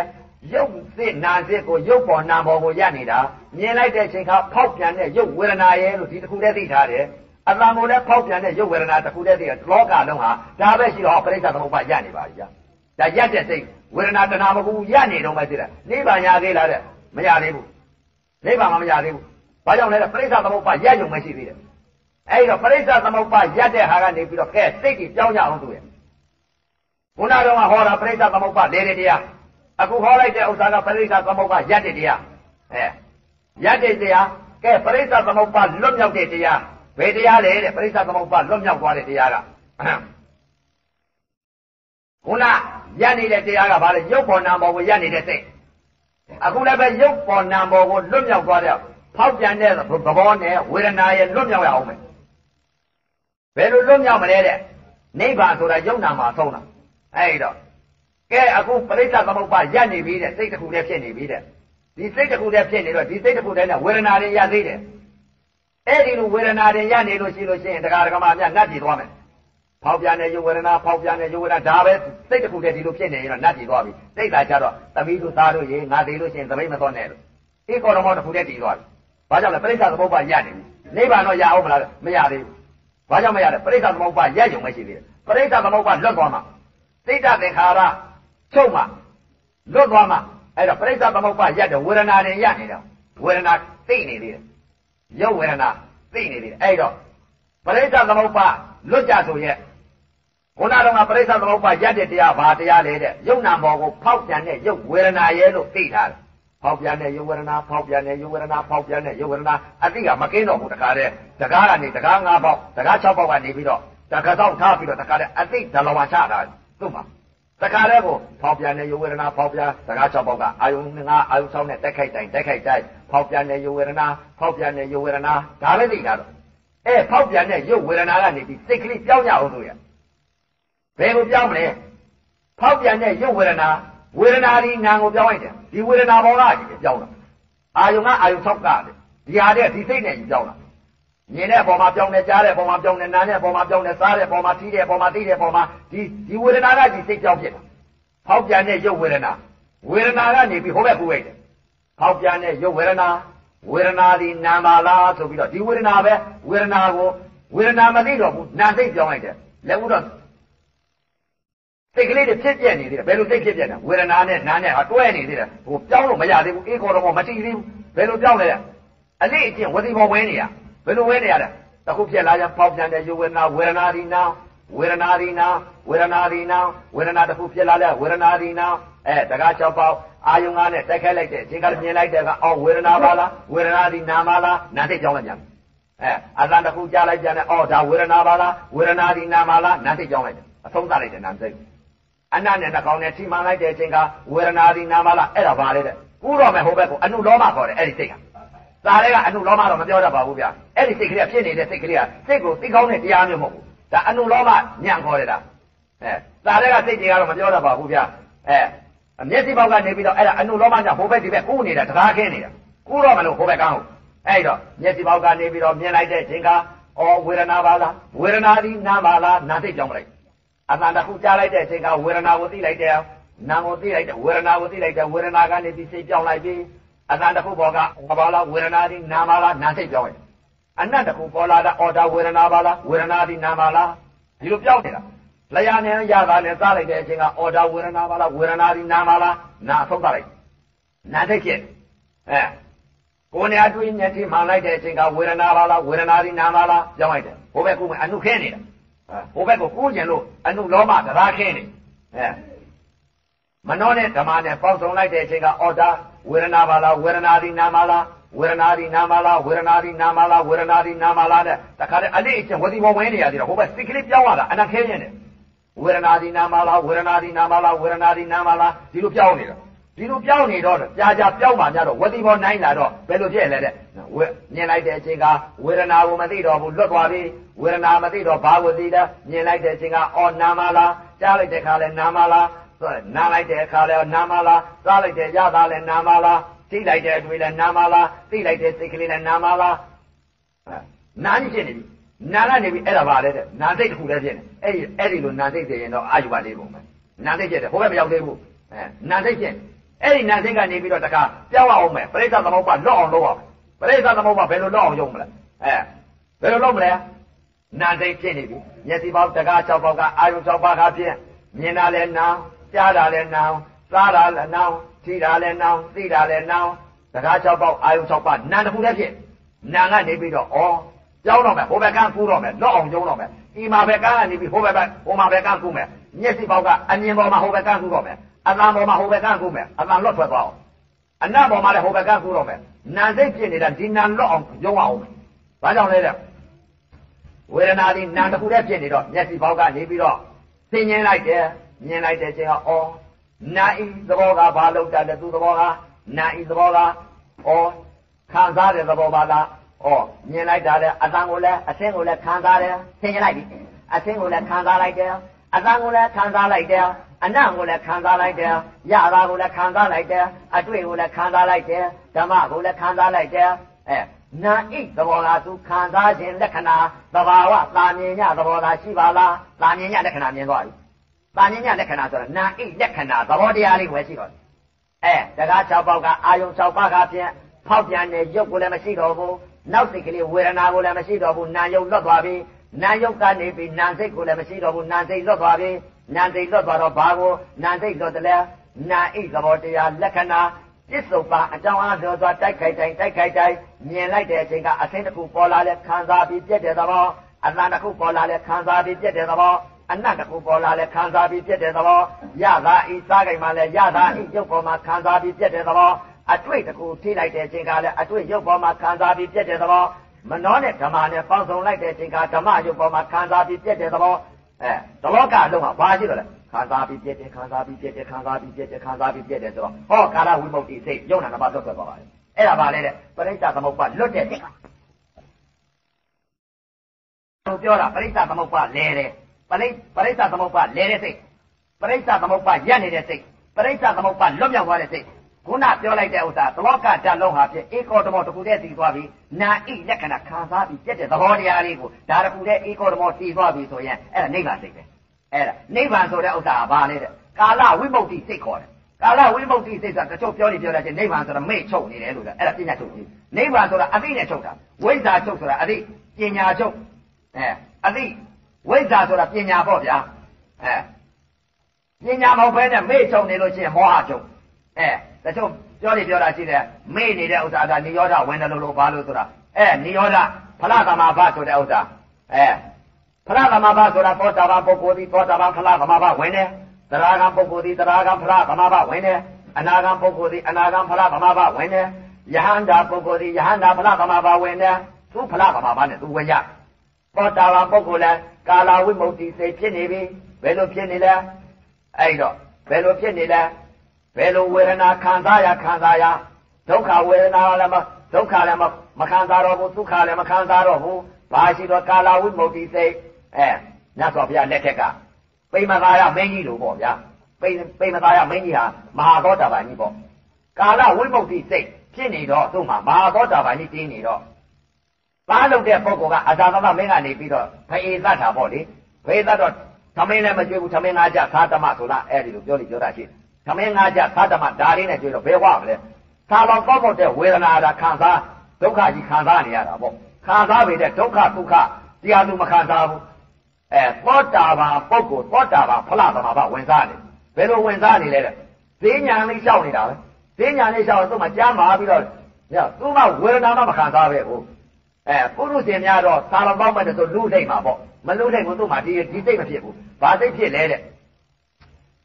ရုပ်စစ်နာစစ်ကိုရုပ်ပေါ်နာပေါ်ကိုရက်နေတာမြင်လိုက်တဲ့အချိန်ခါဖောက်ပြန်တဲ့ရုပ်ဝေဒနာရဲ့လို့ဒီတစ်ခုတည်းသိထားတယ်အတန်ကိုလည်းဖောက်ပြန်တဲ့ရုပ်ဝေဒနာတစ်ခုတည်းသိတယ်လောကလုံးဟာဒါပဲရှိတော့ပရိစ္ဆသမုပ္ပါရက်နေပါပြီဗျာဒါရက်တဲ့စိတ်ဝေဒနာတဏှာမကူရက်နေတော့မှသိတယ်နိဗ္ဗာန်ရသေးလားတဲ့မရသေးဘူးနိဗ္ဗာန်မရသေးဘူးဘာကြောင့်လဲပရိစ္ဆသမုပ္ပါရက်ရုံမရှိသေးတယ် အဲ့တော့ပရိစ္ဆသမုပ္ပါရက်တဲ့ဟာကနေပြီးတော့ကဲစိတ်ကြီးပြောင်းကြအောင်သူရဲ့ခုနကတော့ဟောတာပရိစ္ဆသမုပ္ပါလေတဲ့တရားအခုဟောလိုက်တဲ့ဥစ္စာကပရိစ္ဆသမုပ္ပါရက်တဲ့တရားအဲရက်တဲ့တရားကဲပရိစ္ဆသမုပ္ပါလွတ်မြောက်တဲ့တရားဘယ်တရားလဲတဲ့ပရိစ္ဆသမုပ္ပါလွတ်မြောက်သွားတဲ့တရားကခုနရက်နေတဲ့တရားကဘာလဲရုပ်ပေါ်နာပေါ်ကိုရက်နေတဲ့စိတ်အခုလည်းပဲရုပ်ပေါ်နာပေါ်ကိုလွတ်မြောက်သွားတဲ့ဖောက်ပြန်တဲ့သဘောနဲ့ဝေဒနာရဲ့လွတ်မြောက်ရအောင်မယ် ဘယ်လိုလွတ်မြောက်မလဲတဲ့နိဗ္ဗာန်ဆိုတာယုံနာမှာဆုံးတာအဲ့တော့ကဲအခုပရိစ္ဆသမုပ္ပါရက်နေပြီတဲ့စိတ်တစ်ခုတည်းဖြစ်နေပြီတဲ့ဒီစိတ်တစ်ခုတည်းဖြစ်နေတော့ဒီစိတ်တစ်ခုတည်းနဲ့ဝေဒနာတွေရသေးတယ်အဲ့ဒီလိုဝေဒနာတွေရနေလို့ရှိလို့ရှိရင်တရားဓမ္မများနတ်ပြည်သွားမယ်ဖောက်ပြန်တဲ့ယုဝေဒနာဖောက်ပြန်တဲ့ယုဝေဒနာဒါပဲစိတ်တစ်ခုတည်းဒီလိုဖြစ်နေရင်တော့နတ်ပြည်သွားပြီစိတ်သာကြတော့သမီးတို့သားတို့ရေငါသေးလို့ရှိရင်သမိတ်မသွန်းနဲ့လို့ဧကောရမောတစ်ခုတည်းတည်သွားပြီဘာကြောင့်လဲပရိစ္ဆသမုပ္ပါရနေပြီနိဗ္ဗာန်တော့ရအောင်မလားမရသေးဘူး ဘာကြောင့်မရလဲပရိစ္ဆသမုပ္ပါရကြုံမရှိသေးတယ်ပရိစ္ဆသမုပ္ပါလွတ်သွားမှာစိတ်တသင်္ခါရချုပ်မှာလွတ်သွားမှာအဲ့တော့ပရိစ္ဆသမုပ္ပါရက်တဲ့ဝေဒနာတွေရနေတော့ဝေဒနာသိနေသေးတယ်ရုပ်ဝေဒနာသိနေသေးတယ်အဲ့တော့ပရိစ္ဆသမုပ္ပါလွတ်ကြဆိုရဲ့ခုနကတော့ပရိစ္ဆသမုပ္ပါရက်တဲ့တရားဘာတရားလဲတဲ့ယုံနာမောကိုဖောက်ပြန်တဲ့ယုတ်ဝေဒနာရဲ့လို့သိထားတယ် ဖောက်ပြန်တဲ့ယုတ်ဝေဒနာဖောက်ပြန်တဲ့ယုတ်ဝေဒနာဖောက်ပြန်တဲ့ယုတ်ဝေဒနာအတိကမကင်းတော့ဘူးတခါတည်းတကားကနေတကား၅ပေါက်တကား၆ပေါက်ကနေပြီးတော့တခါတော့ထားပြီးတော့တခါတည်းအတိဒလဝါချတာသူ့မှာတခါတည်းကိုဖောက်ပြန်တဲ့ယုတ်ဝေဒနာဖောက်ပြန်တကား၆ပေါက်ကအာယုံ၅အာယုံ၆နဲ့တက်ခိုက်တိုင်းတက်ခိုက်တိုင်းဖောက်ပြန်တဲ့ယုတ်ဝေဒနာဖောက်ပြန်တဲ့ယုတ်ဝေဒနာဒါလည်းသိတာတော့အဲဖောက်ပြန်တဲ့ယုတ်ဝေဒနာကနေပြီးစိတ်ကလေးပြောင်းရအောင်ဆိုရဘယ်ကိုပြောင်းမလဲဖောက်ပြန်တဲ့ယုတ်ဝေဒနာ ဝေဒနာဒီနာကိုပြောင်းလိုက်တယ်ဒီဝေဒနာဘောကကြီးပြောင်းတာအာယုံကအာယုံ၆ကတယ်ဒီဟာတဲ့ဒီစိတ်နဲ့ကြီးပြောင်းတာမြင်တဲ့အပေါ်မှာပြောင်းတယ်ကြားတဲ့အပေါ်မှာပြောင်းတယ်နားတဲ့အပေါ်မှာပြောင်းတယ်စားတဲ့အပေါ်မှာထိတဲ့အပေါ်မှာသိတဲ့အပေါ်မှာဒီဒီဝေဒနာကဒီစိတ်ပြောင်းဖြစ်တာဖောက်ပြန်တဲ့ယုတ်ဝေဒနာဝေဒနာကနေပြီးဟိုဘက်ကူလိုက်တယ်ဖောက်ပြန်တဲ့ယုတ်ဝေဒနာဝေဒနာဒီနာမလားဆိုပြီးတော့ဒီဝေဒနာပဲဝေဒနာကိုဝေဒနာမသိတော့ဘူးနာစိတ်ပြောင်းလိုက်တယ်လက်ဦးတော့ စိတ်ကလေးတွေဖြစ်ပြနေသေးတယ်ဘယ်လိုစိတ်ဖြစ်ပြနေဝေဒနာနဲ့နာနဲ့အတွဲနေသေးတယ်ဟိုပြောင်းလို့မရသေးဘူးအေးခေါ်တော့မတိသေးဘူးဘယ်လိုပြောင်းလဲအလေးအကျင့်ဝစီဘောဝဲနေရဘယ်လိုဝဲနေရလဲတခုဖြစ်လာကြပေါက်ပြန်တဲ့ယုဝေဒနာဝေဒနာဒီနာဝေဒနာဒီနာဝေဒနာဒီနာဝေဒနာတစ်ခုဖြစ်လာလဲဝေဒနာဒီနာအဲတကား၆ပေါက်အာယုံကားနဲ့တက်ခဲလိုက်တဲ့အချိန်ကမြင်လိုက်တဲ့ကအော်ဝေဒနာပါလားဝေဒနာဒီနာမလားနာသိကြောင်းလိုက်ပြန်အဲအသံတစ်ခုကြားလိုက်ပြန်တယ်အော်ဒါဝေဒနာပါလားဝေဒနာဒီနာမလားနာသိကြောင်းလိုက်တယ်အဆုံးသတ်လိုက်တယ်နာသိ အနတ်နဲ့နှကောင်နဲ့ထိမှန်လိုက်တဲ့အချိန်ကဝေဒနာဒီနာမလားအဲ့ဒါပါလေတဲ့ကူတော့မယ်ဟိုဘက်ကိုအနုလောမခေါ်တယ်အဲ့ဒီစိတ်ကသာရဲကအနုလောမတော့မပြောတတ်ပါဘူးဗျအဲ့ဒီစိတ်ကလေးဖြစ်နေတဲ့စိတ်ကလေးကစိတ်ကိုသိကောင်းတဲ့တရားမျိုးမဟုတ်ဘူးဒါအနုလောမညံ့ခေါ်တယ်ဒါအဲသာရဲကစိတ်တွေကတော့မပြောတတ်ပါဘူးဗျအဲမျက်စိပေါက်ကနေပြီးတော့အဲ့ဒါအနုလောမညဟိုဘက်ဒီဘက်ကူးနေတာတကားခင်းနေတာကူတော့မလို့ဟိုဘက်ကန်းဟုတ်အဲ့တော့မျက်စိပေါက်ကနေပြီးတော့မြင်လိုက်တဲ့အချိန်ကဩဝေဒနာပါလားဝေဒနာဒီနာပါလားနာစိတ်ပြောင်းလိုက် အတန်တစ်ခုကြားလိုက်တဲ့အချိန်ကဝေဒနာကိုသိလိုက်တယ်နာကိုသိလိုက်တယ်ဝေဒနာကိုသိလိုက်တယ်ဝေဒနာကနေပြီးစိတ်ပြောင်းလိုက်ပြီးအတန်တစ်ခုပေါ်ကဟောပါလားဝေဒနာဒီနာပါလားနာစိတ်ပြောင်းလိုက်အနတ်တစ်ခုပေါ်လာတာအော်ဒါဝေဒနာပါလားဝေဒနာဒီနာပါလားဒီလိုပြောင်းနေတာလျာနဲ့ရတာနဲ့စားလိုက်တဲ့အချိန်ကအော်ဒါဝေဒနာပါလားဝေဒနာဒီနာပါလားနာဆုံးသွားလိုက်နာစိတ်ဖြစ်အဲကိုယ်နဲ့အတွေ့မျက်ထိမှန်လိုက်တဲ့အချိန်ကဝေဒနာပါလားဝေဒနာဒီနာပါလားပြောင်းလိုက်တယ်ဟိုဘက်ကအနုခဲနေတာ ဟိုဘက်ကိုကိုးကျင်လို့အနုလောမတရားခဲနေအဲမနောနဲ့ဓမ္မနဲ့ပေါင်းစုံလိုက်တဲ့အချိန်ကအော်ဒါဝေဒနာပါလားဝေဒနာဒီနာပါလားဝေဒနာဒီနာမလားဝေဒနာဒီနာမလားဝေဒနာဒီနာမလားတဲ့တခါတည်းအလေးအကျင့်ဝတိဘောဝင်နေရသေးတယ်ဟိုဘက်စိတ်ကလေးပြောင်းလာတာအနာခဲနေတယ်ဝေဒနာဒီနာမလားဝေဒနာဒီနာမလားဝေဒနာဒီနာမလားဒီလိုပြောင်းနေတာ ဒီလိုပြောင်းနေတော့ကြာကြာပြောင်းမှများတော့ဝတိဘောနိုင်လာတော့ဘယ်လိုဖြစ်လဲတဲ့ဝေမြင်လိုက်တဲ့အချိန်ကဝေဒနာကိုမသိတော့ဘူးလွတ်သွားပြီဝေဒနာမသိတော့ဘာကိုသိလဲမြင်လိုက်တဲ့အချိန်ကအော်နာမလားကြားလိုက်တဲ့ခါလဲနာမလားနားလိုက်တဲ့အခါလဲနာမလားစားလိုက်တဲ့ရတာလဲနာမလားသိလိုက်တဲ့အတွေ့လဲနာမလားသိလိုက်တဲ့စိတ်ကလေးလဲနာမလားနားကြီးဖြစ်နေပြီနာကနေပြီအဲ့ဒါပါလေတဲ့နာစိတ်တစ်ခုလည်းဖြစ်နေအဲ့ဒီအဲ့ဒီလိုနာစိတ်ဖြစ်ရင်တော့အာယုပါလေးပုံပဲနာစိတ်ဖြစ်တယ်ဟိုဘက်မရောက်သေးဘူးအဲနာစိတ်ဖြစ် အဲ့ဒီနာစိတ်ကနေပြီးတော့တခါပြောင်းအောင်မယ်ပရိစ္ဆသမုပ္ပါလော့အောင်လုပ်အောင်ပရိစ္ဆသမုပ္ပါဘယ်လိုလော့အောင်用မလဲအဲဘယ်လိုလုပ်မလဲနာစိတ်ဖြစ်နေပြီမျက်စိပေါက်တကား၆ပေါက်ကအာယု၆ပါးကဖြစ်မြင်တာလည်းနာကြားတာလည်းနာစားတာလည်းနာထိတာလည်းနာသိတာလည်းနာတကား၆ပေါက်အာယု၆ပါးနာတစ်ခုတည်းဖြစ်နာကနေပြီးတော့ဩကြောင်းတော့မယ်ဟိုဘက်ကကူးတော့မယ်လော့အောင်ကျုံတော့မယ်ဒီမှာဘက်ကနေပြီးဟိုဘက်ကဟိုမှာဘက်ကကူးမယ်မျက်စိပေါက်ကအမြင်ပေါ်မှာဟိုဘက်ကကူးတော့မယ် အတန်ပေါ်မှာဟိုဘက်ကကူးမယ်အတန်လွတ်ထွက်သွားအောင်အနတ်ပေါ်မှာလည်းဟိုဘက်ကကူးတော့မယ်နာစိတ်ဖြစ်နေတာဒီနာလွတ်အောင်ကျုံအောင်ဘာကြောင့်လဲတဲ့ဝေဒနာဒီနာတစ်ခုတည်းဖြစ်နေတော့မျက်စိပေါက်ကနေပြီးတော့သိငင်းလိုက်တယ်မြင်လိုက်တဲ့ချိန်ကဩနာဤသဘောကဘာလို့တတ်တယ်သူသဘောကနာဤသဘောကဩခံစားတဲ့သဘောပါလားဩမြင်လိုက်တာလေအတန်ကိုလည်းအဆင်းကိုလည်းခံစားတယ်သင်လိုက်ပြီအဆင်းကိုလည်းခံစားလိုက်တယ်အတန်ကိုလည်းခံစားလိုက်တယ်အနံ့ကိုလည်းခံစားလိုက်တယ်ရတာကိုလည်းခံစားလိုက်တယ်အတွေ့ကိုလည်းခံစားလိုက်တယ်ဓမ္မကိုလည်းခံစားလိုက်တယ်အဲနာဣသဘောကသူခံစားခြင်းလက္ခဏာသဘာဝသာမြင်ညသဘောသာရှိပါလားသာမြင်ညလက္ခဏာမြင်သွားပြီသာမြင်ညလက္ခဏာဆိုတာနာဣလက္ခဏာသဘောတရားလေးဝယ်ရှိတော့အဲတကား၆ပေါက်ကအာယုံ၆ပါးကဖြင့်ဖောက်ပြန်တဲ့ရုပ်ကိုလည်းမရှိတော့ဘူးနောက်စိတ်ကလေးဝေဒနာကိုလည်းမရှိတော့ဘူးနာယုံလွတ်သွားပြီနာယုတ်ကနေပြီးနာစိတ်ကိုလည်းမရှိတော့ဘူးနာစိတ်လွတ်သွားပြီ နာစိတ်လွတ်သွားတော့ဘာကိုနာစိတ်လွတ်တယ်လဲနာဣသဘောတရားလက္ခဏာပြစ္ဆုတ်ပါအကြောင်းအားပြောစွာတိုက်ခိုက်တိုင်းတိုက်ခိုက်တိုင်းမြင်လိုက်တဲ့အချိန်ကအသိတစ်ခုပေါ်လာလဲခံစားပြီးပြည့်တဲ့သဘောအတန်တစ်ခုပေါ်လာလဲခံစားပြီးပြည့်တဲ့သဘောအနတ်တစ်ခုပေါ်လာလဲခံစားပြီးပြည့်တဲ့သဘောရတာဤစားကြိမ်မှာလဲရတာဤရုပ်ပေါ်မှာခံစားပြီးပြည့်တဲ့သဘောအတွေ့တစ်ခုထိလိုက်တဲ့အချိန်ကလည်းအတွေ့ရုပ်ပေါ်မှာခံစားပြီးပြည့်တဲ့သဘောမနှောနဲ့ဓမ္မနဲ့ပေါင်းစုံလိုက်တဲ့အချိန်ကဓမ္မရုပ်ပေါ်မှာခံစားပြီးပြည့်တဲ့သဘော အဲတလောကအလုံးကဘာရှိတော့လဲခံစားပြီးပြည့်တယ်ခံစားပြီးပြည့်တယ်ခံစားပြီးပြည့်တယ်ခံစားပြီးပြည့်တယ်ဆိုတော့ဟောကာလဝိမု ക്തി စိတ်ယုံနာကပါလွတ်ထွက်သွားပါတယ်အဲ့ဒါပါလေတဲ့ပရိစ္ဆသမုပ္ပါလွတ်တဲ့စိတ်ဟိုပြောတာပရိစ္ဆသမုပ္ပါလဲတယ်ပရိပရိစ္ဆသမုပ္ပါလဲတဲ့စိတ်ပရိစ္ဆသမုပ္ပါရက်နေတဲ့စိတ်ပရိစ္ဆသမုပ္ပါလွတ်မြောက်သွားတဲ့စိတ် ခုနပြောလိုက်တဲ့ဥစ္စာသလောကဓာတ်လုံးဟာဖြင့်ဧကောဓမောတခုတည်းတည်သွားပြီနာဣလက္ခဏာခံစားပြီးပြည့်တဲ့သဘောတရားလေးကိုဒါတခုတည်းဧကောဓမောတည်သွားပြီဆိုရင်အဲ့ဒါနိဗ္ဗာန်စိတ်ပဲအဲ့ဒါနိဗ္ဗာန်ဆိုတဲ့ဥစ္စာကဘာလဲတဲ့ကာလဝိမု ക്തി စိတ်ခေါ်တယ်ကာလဝိမု ക്തി စိတ်ဆိုတာတချို့ပြောနေပြောတဲ့ချင်းနိဗ္ဗာန်ဆိုတာမေ့ချုပ်နေတယ်လို့အဲ့ဒါပညာချုပ်ကြီးနိဗ္ဗာန်ဆိုတာအသိနဲ့ချုပ်တာဝိဇ္ဇာချုပ်ဆိုတာအသိပညာချုပ်အဲအသိဝိဇ္ဇာဆိုတာပညာပေါ့ဗျာအဲပညာမဟုတ်ဘဲနဲ့မေ့ချုပ်နေလို့ချင်းမောဟချုပ်အဲ တချို့ပြောနေပြောတာရှိတယ်မေ့နေတဲ့ဥစ္စာကနိရောဓဝင်တယ်လို့လို့ဘာလို့ဆိုတာအဲနိရောဓဖလားသမာဘဆိုတဲ့ဥစ္စာအဲဖလားသမာဘဆိုတာသောတာပန်ပုဂ္ဂိုလ်ဒီသောတာပန်ဖလားသမာဘဝင်တယ်သရဂံပုဂ္ဂိုလ်ဒီသရဂံဖလားသမာဘဝင်တယ်အနာဂံပုဂ္ဂိုလ်ဒီအနာဂံဖလားသမာဘဝင်တယ်ယဟန္တာပုဂ္ဂိုလ်ဒီယဟန္တာဖလားသမာဘဝင်တယ်သူဖလားသမာဘနဲ့သူဝင်ရသောတာပန်ပုဂ္ဂိုလ်လဲကာလဝိမု ക്തി စိတ်ဖြစ်နေပြီဘယ်လိုဖြစ်နေလဲအဲ့တော့ဘယ်လိုဖြစ်နေလဲ ဘယ်လိုဝေဒနာခံစားရခံစားရဒုက္ခဝေဒနာလည်းမဒုက္ခလည်းမခံစားတော့ဘူးဒုက္ခလည်းမခံစားတော့ဘူးဘာရှိတော့ကာလဝိမု ക്തി စိတ်အဲမြတ်စွာဘုရားလက်ထက်ကပိမသာယမင်းကြီးလိုပေါ့ဗျာပိပိမသာယမင်းကြီးဟာမဟာသောတာပန်ကြီးပေါ့ကာလဝိမု ക്തി စိတ်ဖြစ်နေတော့သူ့မှာမဟာသောတာပန်ကြီးတင်းနေတော့ သားလုပ်တဲ့ပုဂ္ဂိုလ်ကအသာသမမင်းကနေပြီးတော့ဖေးသတ်တာပေါ့လေဖေးသတ်တော့သမင်းလည်းမကြွေးဘူးသမင်းငါးကြသာတမဆိုတာအဲ့ဒီလိုပြောလိပြောတာရှိတယ် သမင်းငါးကြသာတမဒါလေးနဲ့ကြွေးတော့ဘယ်ဝမလဲသာလောင်ကောက်ဖို့တဲ့ဝေဒနာတာခံစားဒုက္ခကြီးခံစားနေရတာပေါ့ခံစားပေတဲ့ဒုက္ခဒုက္ခတရားသူမခံစားဘူးအဲသောတာပန်ပုဂ္ဂိုလ်သောတာပန်ဖလားသမဘာဝင်စားနေဘယ်လိုဝင်စားနေလဲတဲ့ဈဉ္ညာလေးလျှောက်နေတာပဲဈဉ္ညာလေးလျှောက်တော့သူ့မှာကြားမှာပြီးတော့ညသူ့မှာဝေဒနာမှမခံစားပဲဘူးအဲပုရုษင်များတော့သာလပေါက်မဲ့ဆိုလူထိတ်မှာပေါ့မလူထိတ်ဘူးသူ့မှာဒီဒီစိတ်မဖြစ်ဘူးဘာစိတ်ဖြစ်လဲတဲ့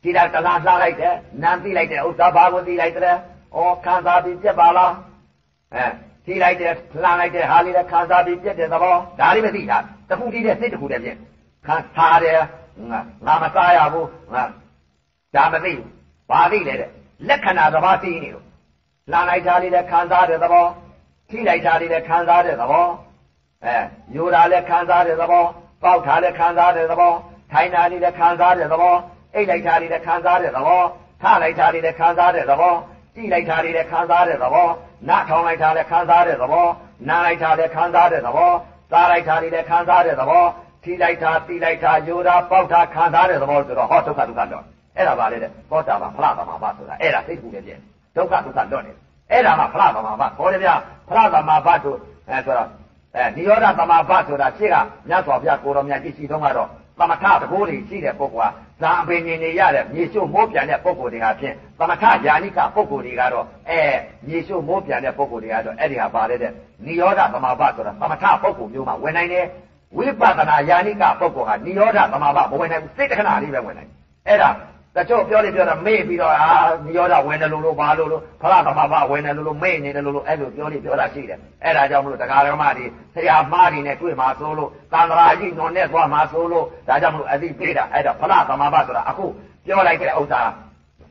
ဒီလာတလားလှလိုက်တယ်နမ်းသိလိုက်တယ်ဥစ္စာဘာကိုသိလိုက်တယ်ဩခံစားပြီးပြက်ပါလားအဲသိလိုက်တယ်လှမ်းလိုက်တယ်ဟာလေးလည်းခံစားပြီးပြက်တဲ့သဘောဒါလေးမသိတာတခုတည်းတဲ့စိတ်တခုတည်းပြက်ခံစားတယ်ငါငါမစားရဘူးငါဒါမသိဘူးဘာသိလဲတဲ့လက္ခဏာသဘာသိနေလို့လှမ်းလိုက်တာလေးလည်းခံစားတဲ့သဘောထိလိုက်တာလေးလည်းခံစားတဲ့သဘောအဲယူတာလည်းခံစားတဲ့သဘောပေါက်တာလည်းခံစားတဲ့သဘောထိုင်တာလေးလည်းခံစားတဲ့သဘော အိတ်လိုက်တာလေးလည်းခံစားတဲ့သဘောထလိုက်တာလေးလည်းခံစားတဲ့သဘောကြည့်လိုက်တာလေးလည်းခံစားတဲ့သဘောနားထောင်လိုက်တာလည်းခံစားတဲ့သဘောနားလိုက်တာလည်းခံစားတဲ့သဘောစားလိုက်တာလေးလည်းခံစားတဲ့သဘောထိလိုက်တာတိလိုက်တာယူတာပေါက်တာခံစားတဲ့သဘောဆိုတော့ဟောဒုက္ခဒုက္ခတော့အဲ့ဒါပါလေတဲ့သောတာပန်ဖလားသမဘာဆိုတာအဲ့ဒါစိတ်ကူနဲ့ပြည့်ဒုက္ခဒုက္ခတော့နေအဲ့ဒါမှဖလားသမဘာဟောတယ်ဗျာဖလားသမဘာတို့အဲဆိုတော့အဲနိရောဓသမဘာဆိုတာရှေ့ကမြတ်စွာဘုရားကိုတော်မြတ်ကြည့်ရှိတော့ကတော့ သမထတကိုးတွေရှိတဲ့ပုဂ္ဂိုလ်ဟာဇာအပင်နေနေရတဲ့မြေရှုမိုးပြန်တဲ့ပုဂ္ဂိုလ်တွေဟာဖြင့်သမထယာနိကပုဂ္ဂိုလ်တွေကတော့အဲမြေရှုမိုးပြန်တဲ့ပုဂ္ဂိုလ်တွေကတော့အဲ့ဒီဟာပါလေတဲ့နိရောဓသမဘာဆိုတာသမထပုဂ္ဂိုလ်မျိုးမှာဝင်နိုင်တယ်ဝိပဿနာယာနိကပုဂ္ဂိုလ်ဟာနိရောဓသမဘာမဝင်နိုင်ဘူးစိတ်တခဏလေးပဲဝင်နိုင်အဲ့ဒါ တချို့ပြောနေပြောတာမေ့ပြီးတော့အာနိရောဓဝင်တယ်လို့လို့ဘာလို့လို့ဖလားသမဘာဝင်တယ်လို့လို့မေ့နေတယ်လို့လို့အဲ့လိုပြောနေပြောတာရှိတယ်အဲ့ဒါကြောင့်မလို့တရားဓမ္မတွေဆရာမားတွေနဲ့တွေ့မှာဆိုလို့သံဃာကြီးညွန်နဲ့သွားမှာဆိုလို့ဒါကြောင့်မလို့အသိပေးတာအဲ့ဒါဖလားသမဘာဆိုတာအခုပြောလိုက်တဲ့ဥစ္စာ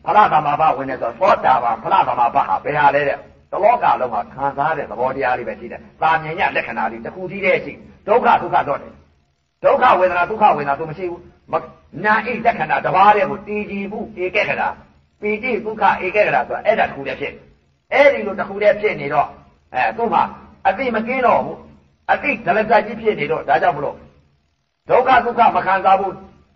ဖလားသမဘာဝင်တယ်ဆိုတော့သောတာပန်ဖလားသမဘာဟာဘယ်ဟာလဲတဲ့တလောကလုံးမှာခံစားတဲ့သဘောတရားလေးပဲရှိတယ်။တာမြင်ညလက္ခဏာလေးတစ်ခုတည်းတည်းရှိဒုက္ခဒုက္ခတော့တယ်။ ဒုက္ခဝေဒနာဒုက္ခဝေဒနာသူမရှိဘူး။နာဣလက္ခဏာတစ်ပါးတည်းကိုတည်ကြည်မှုဧကခဏပီတိဒုက္ခဧကခဏဆိုတာအဲ့ဒါတစ်ခုတည်းဖြစ်။အဲ့ဒီလိုတစ်ခုတည်းဖြစ်နေတော့အဲသူ့မှာအတိမကင်းတော့ဘူး။အတိဒလဇတ်ကြီးဖြစ်နေတော့ဒါကြောင့်မလို့ဒုက္ခဒုက္ခမခံစားဘူး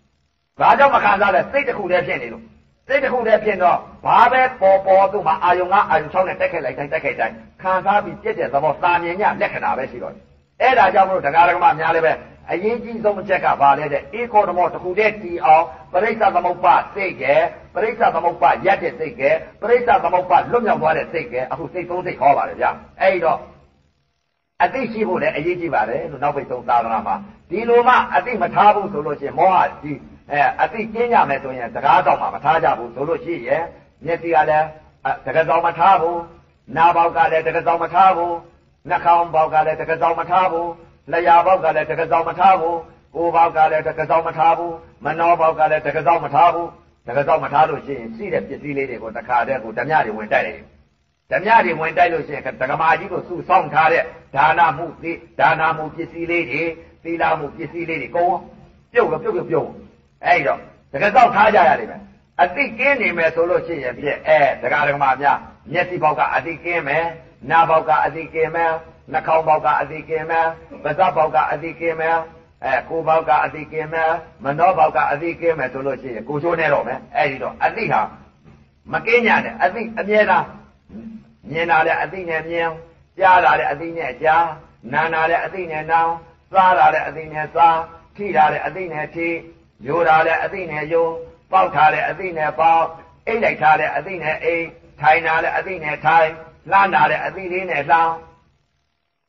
။ဘာကြောင့်မခံစားလဲစိတ်တစ်ခုတည်းဖြစ်နေလို့စိတ်တစ်ခုတည်းဖြစ်တော့ဘာပဲပေါ်ပေါ်သူ့မှာအာယုံကအာယုံ6နဲ့တက်ခဲ့လိုက်တိုင်းတက်ခဲ့တိုင်းခံစားပြီးပြည့်တဲ့သဘောသာမြင်ညလက္ခဏာပဲရှိတော့တယ်အဲ့ဒါကြောင့်မလို့တရားဓမ္မများလည်းပဲ အရေးကြီးဆုံးအချက်ကဘာလဲတဲ့ဧကောဓမောတစ်ခုတည်းတည်အောင်ပရိစ္ဆသမုပ္ပါစိတ်ကဲပရိစ္ဆသမုပ္ပါရက်တဲ့စိတ်ကဲပရိစ္ဆသမုပ္ပါလွတ်မြောက်သွားတဲ့စိတ်ကဲအခုစိတ်သုံးစိတ်ဟောပါတယ်ဗျအဲ့ဒီတော့အသိရှိဖို့လည်းအရေးကြီးပါတယ်လို့နောက်ပိတ်ဆုံးသာသနာမှာဒီလိုမှအသိမထားဘူးဆိုလို့ရှိရင်မောဟကြီးအဲအသိကျင်းကြမယ်ဆိုရင်စကားတော့မှမထားကြဘူးဆိုလို့ရှိရင်မျက်စိကလည်းတကယ်တော့မထားဘူးနားပေါက်ကလည်းတကယ်တော့မထားဘူးနှာခေါင်းပေါက်ကလည်းတကယ်တော့မထားဘူး လျှာပေါက်ကလည်းတကယ်တော့မထားဘူးကိုယ်ပေါက်ကလည်းတကယ်တော့မထားဘူးမနှောပေါက်ကလည်းတကယ်တော့မထားဘူးတကယ်တော့မထားလို့ရှိရင်ရှိတဲ့ပစ္စည်းလေးတွေကိုတခါတည်းကိုဓမြတွေဝင်တိုက်တယ်ဓမြတွေဝင်တိုက်လို့ရှိရင်တက္ကမာကြီးကိုစုဆောင်းထားတဲ့ဒါနမှုသီဒါနမှုပစ္စည်းလေးတွေသီလမှုပစ္စည်းလေးတွေကုန်ပြုတ်လို့ပြုတ်ပြုတ်ပြုတ်အဲ့တော့တကယ်တော့ထားကြရတယ်ပဲအတိကင်းနေမယ်ဆိုလို့ရှိရင်ဖြင့်အဲတရားဓမ္မများမျက်စိပေါက်ကအတိကင်းမယ်နားပေါက်ကအတိကင်းမယ် နှာခေါင်းပေါက်ကအတိကင်းမယ်ပါးစပ်ပေါက်ကအတိကင်းမယ်အဲကိုယ်ပေါက်ကအတိကင်းမယ်မနှောပေါက်ကအတိကင်းမယ်ဆိုလို့ရှိရင်ကိုချိုးနေတော့မယ်အဲ့ဒီတော့အတိဟာမကင်းညာနဲ့အတိအမြဲတမ်းမြင်တာလည်းအတိနဲ့မြင်ကြားတာလည်းအတိနဲ့ကြားနားတာလည်းအတိနဲ့နားစားတာလည်းအတိနဲ့စားထိတာလည်းအတိနဲ့ထိယိုတာလည်းအသိနဲ့ယိုပေါက်ထားလည်းအသိနဲ့ပေါက်အိတ်လိုက်ထားလည်းအသိနဲ့အိတ်ထိုင်တာလည်းအသိနဲ့ထိုင်လှမ်းတာလည်းအသိလေးနဲ့လှမ်း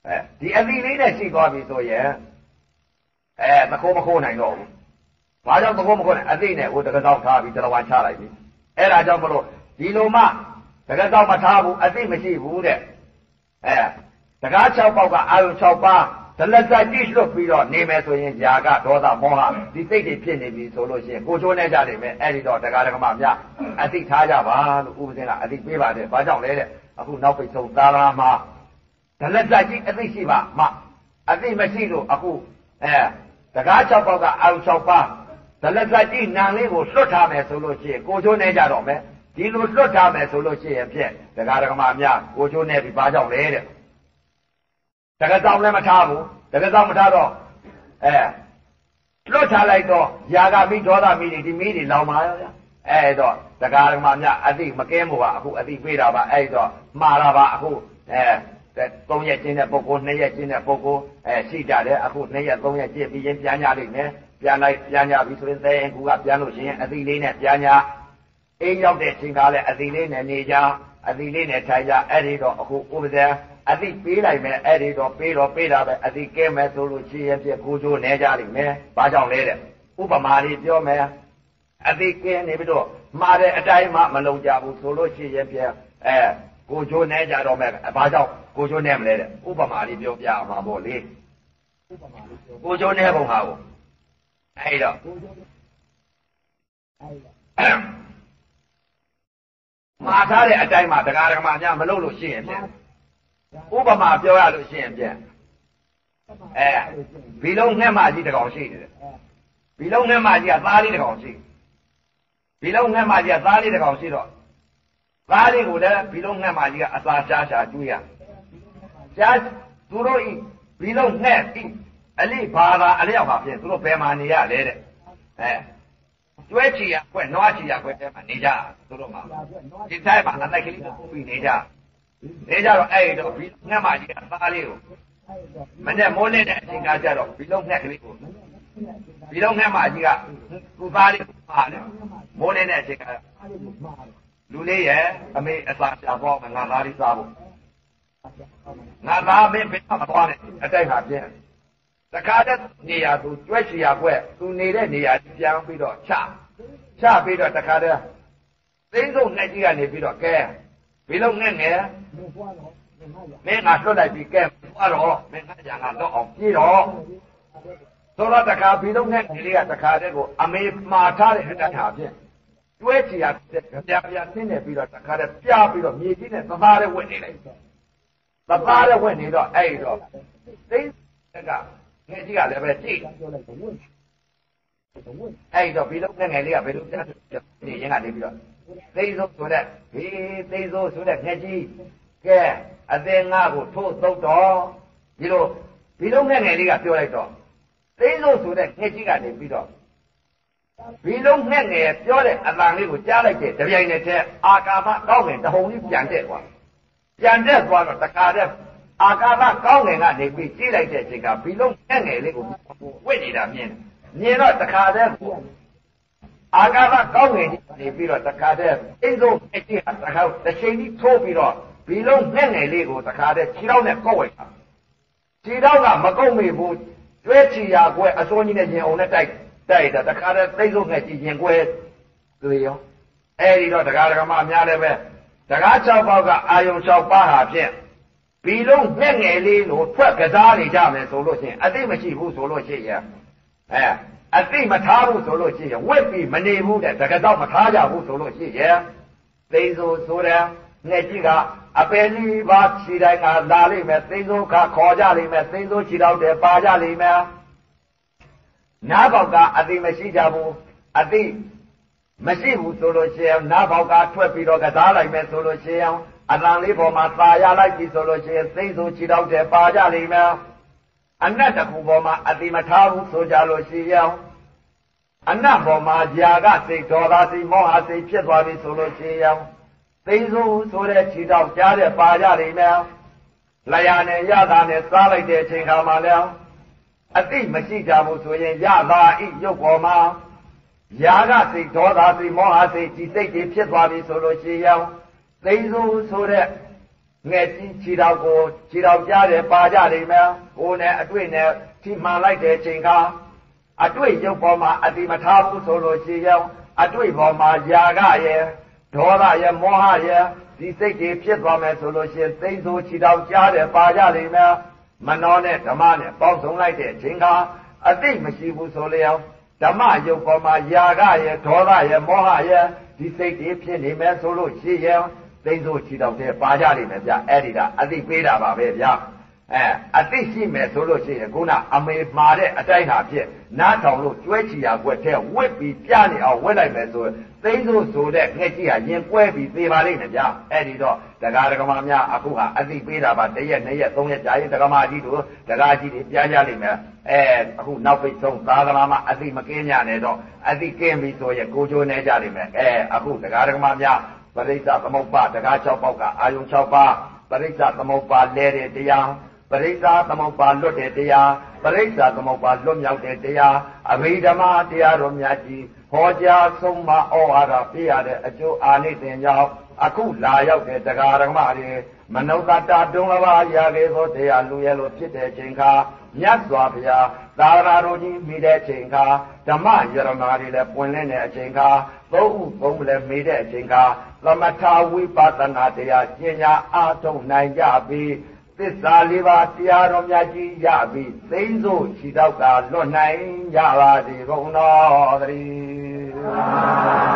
အဲဒီအသိလေးနဲ့ရှိသွားပြီဆိုရင်အဲမခိုးမခိုးနိုင်တော့ဘူးဘာကြောင့်မခိုးမခိုးနိုင်အသိနဲ့ဟိုတကတောက်ထားပြီးတရဝါချလိုက်ပြီအဲ့ဒါကြောင့်မလို့ဒီလိုမှတကတောက်မထားဘူးအသိမရှိဘူးတဲ့အဲတကား6ပေါက်ကအာယု6ပါးဒလဇတ်ကြည့်လွတ်ပြီးတော့နေမယ်ဆိုရင်ຢာကဒေါသမောဟဒီစိတ်တွေဖြစ်နေပြီဆိုလို့ရှိရင်ကိုချိုးနေကြနေမယ်အဲ့ဒီတော့တရားဓမ္မများအသိထားကြပါလို့ဥပဒေကအသိပေးပါတယ်ဘာကြောင့်လဲတဲ့အခုနောက်ပိတ်ဆုံးသာလာမှာ ဒလဇတ်ကြည့်အသိရှိပါမအသိမရှိလို့အခုအဲတကား၆ပေါက်ကအာရုံ၆ပါးဒလဇတ်ကြည့်နံလေးကိုလွတ်ထားမယ်ဆိုလို့ရှိရင်ကိုချိုးနေကြတော့မယ်ဒီလိုလွတ်ထားမယ်ဆိုလို့ရှိရင်ဖြင့်တရားဓမ္မများကိုချိုးနေပြီဘာကြောင့်လဲတဲ့တကတောင်လည်းမထားဘူးတကတောင်မထားတော့အဲလွတ်ထားလိုက်တော့ຢာကမိဒေါသမိတွေဒီမိတွေလောင်ပါရောဗျာအဲ့တော့တကားဓမ္မမြအတိမကဲမို့ပါအခုအတိပေးတာပါအဲ့တော့မှားတာပါအခုအဲ 3ရက်ကျင်းတဲ့ပုဂ္ဂိုလ်2ရက်ကျင်းတဲ့ပုဂ္ဂိုလ်အဲရှိကြတယ်အခု2ရက်3ရက်ကျင်းပြီးရင်ပြန်ကြလိမ့်မယ်ပြန်လိုက်ပြန်ကြပြီဆိုရင်သဲရင်ကူကပြန်လို့ရှိရင်အတိလေးနဲ့ပြန်ကြအိမ်ရောက်တဲ့ချိန်ကလည်းအတိလေးနဲ့နေကြအတိလေးနဲ့ထိုင်ကြအဲ့ဒီတော့အခုဥပဒေအတိပေးလိုက်မယ်အဲ့ဒီတော့ပေးတော့ပေးတာပဲအတိကဲမယ်ဆိုလို့ရှိရင်ပြကိုကျိုးနေကြလိမ့်မယ်ဘာကြောင့်လဲတဲ့ဥပမာလေးပြောမယ်အတိကဲနေပြီးတော့မှားတဲ့အတိုင်းမှမလုံကြဘူးဆိုလို့ရှိရင်ပြအဲ ကိုကျိုးနေကြတော့မယ်ဘာကြောင့်ကိုကျိုးနေမလဲတဲ့ဥပမာလေးပြောပြအောင်ပါပေါ့လေကိုကျိုးနေပုံဟာကိုအဲ့တော့မှားထားတဲ့အတိုင်းမှတရားဓမ္မများမလုပ်လို့ရှိရင်ဖြင့်ဥပမာပြောရလို့ရှိရင်ဖြင့်အဲဘီလုံးငှက်မကြီးတကောင်ရှိနေတယ်ဘီလုံးငှက်မကြီးကသားလေးတကောင်ရှိဘီလုံးငှက်မကြီးကသားလေးတကောင်ရှိတော့ သားလေးကိုလည်းဘီလုံးငှက်မကြီးကအစာရှားရှားကျွေးရရှားသူတို့ဤဘီလုံးငှက်ဤအလိဘာသာအလျောက်ပါဖြင့်သူတို့ဘယ်မှာနေရလဲတဲ့အဲကျွဲချီရကွက်နွားချီရကွက်တဲမှာနေကြသူတို့မှာဒီတိုင်းမှာအတိုက်ကလေးကိုပို့ပြီးနေကြနေကြတော့အဲ့တော့ဘီငှက်မကြီးကသားလေးကိုမနေ့မိုးနေ့တဲ့အချိန်ကကြတော့ဘီလုံးငှက်ကလေးကိုဘီလုံးငှက်မကြီးကသူ့သားလေးပါတယ်မိုးနေ့တဲ့အချိန်က လူလေးရဲ့အမေအစာရှာဖို့ငါသားလေးစားဖို့ငါသားမင်းဘယ်မှမသွားနဲ့အတိုက်ဟာပြင်းတခါတည်းနေရာသူကျွဲချီရကွက်သူနေတဲ့နေရာပြန်ပြီးတော့ချချပြီးတော့တခါတည်းသိန်းဆုံးငှက်ကြီးကနေပြီးတော့ကဲဘီလုံးငှက်ငယ်မင်းငါလွတ်လိုက်ပြီကဲသွားတော့မင်းငါကြံကတော့အောင်ပြေးတော့ဆိုတော့တခါဘီလုံးငှက်ကြီးကတခါတည်းကိုအမေမှားထားတဲ့အတိုင်းဟာဖြင့် ကျွဲချီရပြပြဆင်းနေပြီးတော့တခါတည်းပြပြီးတော့မြေကြီးနဲ့သသားတဲ့ဝင်နေလိုက်သသားတဲ့ဝင်နေတော့အဲ့တော့သိန်းကငယ်ကြီးကလည်းပဲကြည့်အဲ့တော့ဘီလုံးငယ်ငယ်လေးကဘယ်လိုပြနေရင်ကနေပြီးတော့သိစိုးဆိုတဲ့ဟေးသိစိုးဆိုတဲ့ငယ်ကြီးကဲအသင်ငါကိုထိုးသုတ်တော်ဒီလိုဘီလုံးငယ်ငယ်လေးကပြောလိုက်တော့သိစိုးဆိုတဲ့ငယ်ကြီးကနေပြီးတော့ ဘီလုံးငယ်ငယ်ပြောတဲ့အတန်လေးကိုကြားလိုက်တဲ့တပြိုင်နက်တည်းအာကာသကောင်းငင်တဟုန်ကြီးပြန်တက်သွားပြန်တက်သွားတော့တခါတည်းအာကာသကောင်းငင်ကနေပြီးကြည့်လိုက်တဲ့အချိန်ကဘီလုံးငယ်ငယ်လေးကိုဝင့်နေတာမြင်တယ်မြင်တော့တခါတည်းအာကာသကောင်းငင်နေပြီးတော့တခါတည်းအိမ်ဆုံးအကျင့်တခါတစ်ချိန်ကြီးထိုးပြီးတော့ဘီလုံးငယ်ငယ်လေးကိုတခါတည်းခြေထောက်နဲ့ကောက်ဝိုက်တာခြေထောက်ကမကုတ်မိဘူးကျွဲချီရာကွဲအစိုးကြီးနဲ့ရင်အောင်နဲ့တိုက်တို က်တာတခါတည်းသိဆုံးနဲ့ကြည်ရင်ကွဲတွေ့ရောအဲ့ဒီတော့တရားဓမ္မအများလည်းပဲတရား6ပေါက်ကအာယုံ6ပါးဟာဖြင့်ဘီလုံးငှက်ငယ်လေးလို့ထွက်ကစားနေကြမယ်ဆိုလို့ရှိရင်အသိမရှိဘူးဆိုလို့ရှိရင်အဲအသိမထားဘူးဆိုလို့ရှိရင်ဝက်ပြီးမနေဘူးတဲ့တကတော့မထားကြဘူးဆိုလို့ရှိရင်သိဆိုဆိုတဲ့ငှက်ကြီးကအပယ်လေးပါခြေတိုင်းကလာလိမ့်မယ်သိဆိုခါခေါ်ကြလိမ့်မယ်သိဆိုခြေတော့တယ်ပါကြလိမ့်မယ် နားပေါက်ကအသိမရှိကြဘူးအသိမရှိဘူးဆိုလို့ရှိရင်နားပေါက်ကထွက်ပြီးတော့ကစားလိုက်မယ်ဆိုလို့ရှိရင်အတန်လေးပေါ်မှာသာရလိုက်ပြီဆိုလို့ရှိရင်သိဆိုခြေတော့တယ်ပါကြလိမ့်မယ်အနတ်တစ်ခုပေါ်မှာအတိမထားဘူးဆိုကြလို့ရှိရင်အနတ်ပေါ်မှာຢာကစိတ်ဒေါသစိတ်မောဟစိတ်ဖြစ်သွားပြီဆိုလို့ရှိရင်သိဆိုဆိုတဲ့ခြေတော့ကြားတဲ့ပါကြလိမ့်မယ်လျာနဲ့ရတာနဲ့စားလိုက်တဲ့အချိန်ခါမှာလည်း အတိမရှိကြဘူးဆိုရင်ရတာဤရုပ်ပေါ်မှာຢာကစိတ်ဒေါသစိတ်မောဟစိတ်ဒီစိတ်တွေဖြစ်သွားပြီဆိုလို့ရှိရင်သိဆိုဆိုတဲ့ငယ်ကြီးခြေတော်ကိုခြေတော်ကြားတယ်ပါကြလိမ့်မယ်ကိုယ်နဲ့အတွေ့နဲ့ထိမှန်လိုက်တဲ့ချိန်ကအတွေ့ရုပ်ပေါ်မှာအတိမထားဘူးဆိုလို့ရှိရင်အတွေ့ပေါ်မှာຢာကရဲ့ဒေါသရဲ့မောဟရဲ့ဒီစိတ်တွေဖြစ်သွားမယ်ဆိုလို့ရှိရင်သိဆိုခြေတော်ကြားတယ်ပါကြလိမ့်မယ် မနောနဲ့ဓမ္မနဲ့ပေါင်းစုံလိုက်တဲ့ချိန်ကအတိမရှိဘူးဆိုလျောက်ဓမ္မယုတ်ပေါ်မှာຢာကရဲ့ဒေါသရဲ့မောဟရဲ့ဒီစိတ်တွေဖြစ်နေမယ်ဆိုလို့ရှိရင်သိဆိုချီတော့တဲ့ပါကြလိမ့်မယ်ဗျအဲ့ဒီကအသိပေးတာပါပဲဗျ အဲအသိရှိမယ်ဆိုလို့ရှိရင်ခုနအမေမှာတဲ့အတိုင်းဟာဖြစ်နားထောင်လို့ကျွဲချီရကွက်တဲ့ဝစ်ပြီးပြနေအောင်ဝစ်လိုက်မယ်ဆိုရင်သိန်းစိုးဆိုတဲ့ငှက်ကြီးဟာရင်ကွဲပြီးသေပါလိမ့်မယ်ဗျာအဲ့ဒီတော့တရားဒဂမများအခုဟာအသိပေးတာပါတစ်ရက်နှစ်ရက်သုံးရက်ကြာရင်ဒဂမကြီးတို့ဒကာကြီးတွေပြန်ကြလိမ့်မယ်အဲအခုနောက်ပိတ်ဆုံးသာသနာမှာအသိမကင်းကြနဲ့တော့အသိကင်းပြီဆိုရင်ကိုချိုးနေကြလိမ့်မယ်အဲအခုတရားဒဂမများပရိစ္ဆသမုပ္ပါဒကာ6ပေါက်ကအာယုံ6ပါးပရိစ္ဆသမုပ္ပါလဲတဲ့တရား ပရိစ္ဆာသမုပ္ပါလွတ်တဲ့တရားပရိစ္ဆာသမုပ္ပါလွတ်မြောက်တဲ့တရားအဘိဓမ္မာတရားတော်များကြီးဟောကြားဆုံးမဩဝါဒပြရတဲ့အကျိုးအာနိသင်ကြောင့်အခုလာရောက်တဲ့တရားဓမ္မတွေမနုဿတာတုံးလပါရာကေသောတရားလူရဲလိုဖြစ်တဲ့ချိန်ခါမြတ်စွာဘုရားသာရတော်ကြီးမိတဲ့ချိန်ခါဓမ္မယရနာတွေလည်းပွင့်လင်းတဲ့အချိန်ခါသုံးဥသုံးလည်းမိတဲ့အချိန်ခါသမထဝိပဿနာတရားကျင့်ညာအားထုတ်နိုင်ကြပြီး သစ္စာလေးပါးတရားတော်များကြီးရပြီးသိမ့်စို့ခြိတော့တာလွတ်နိုင်ကြပါစေကုန်တော်သတည်း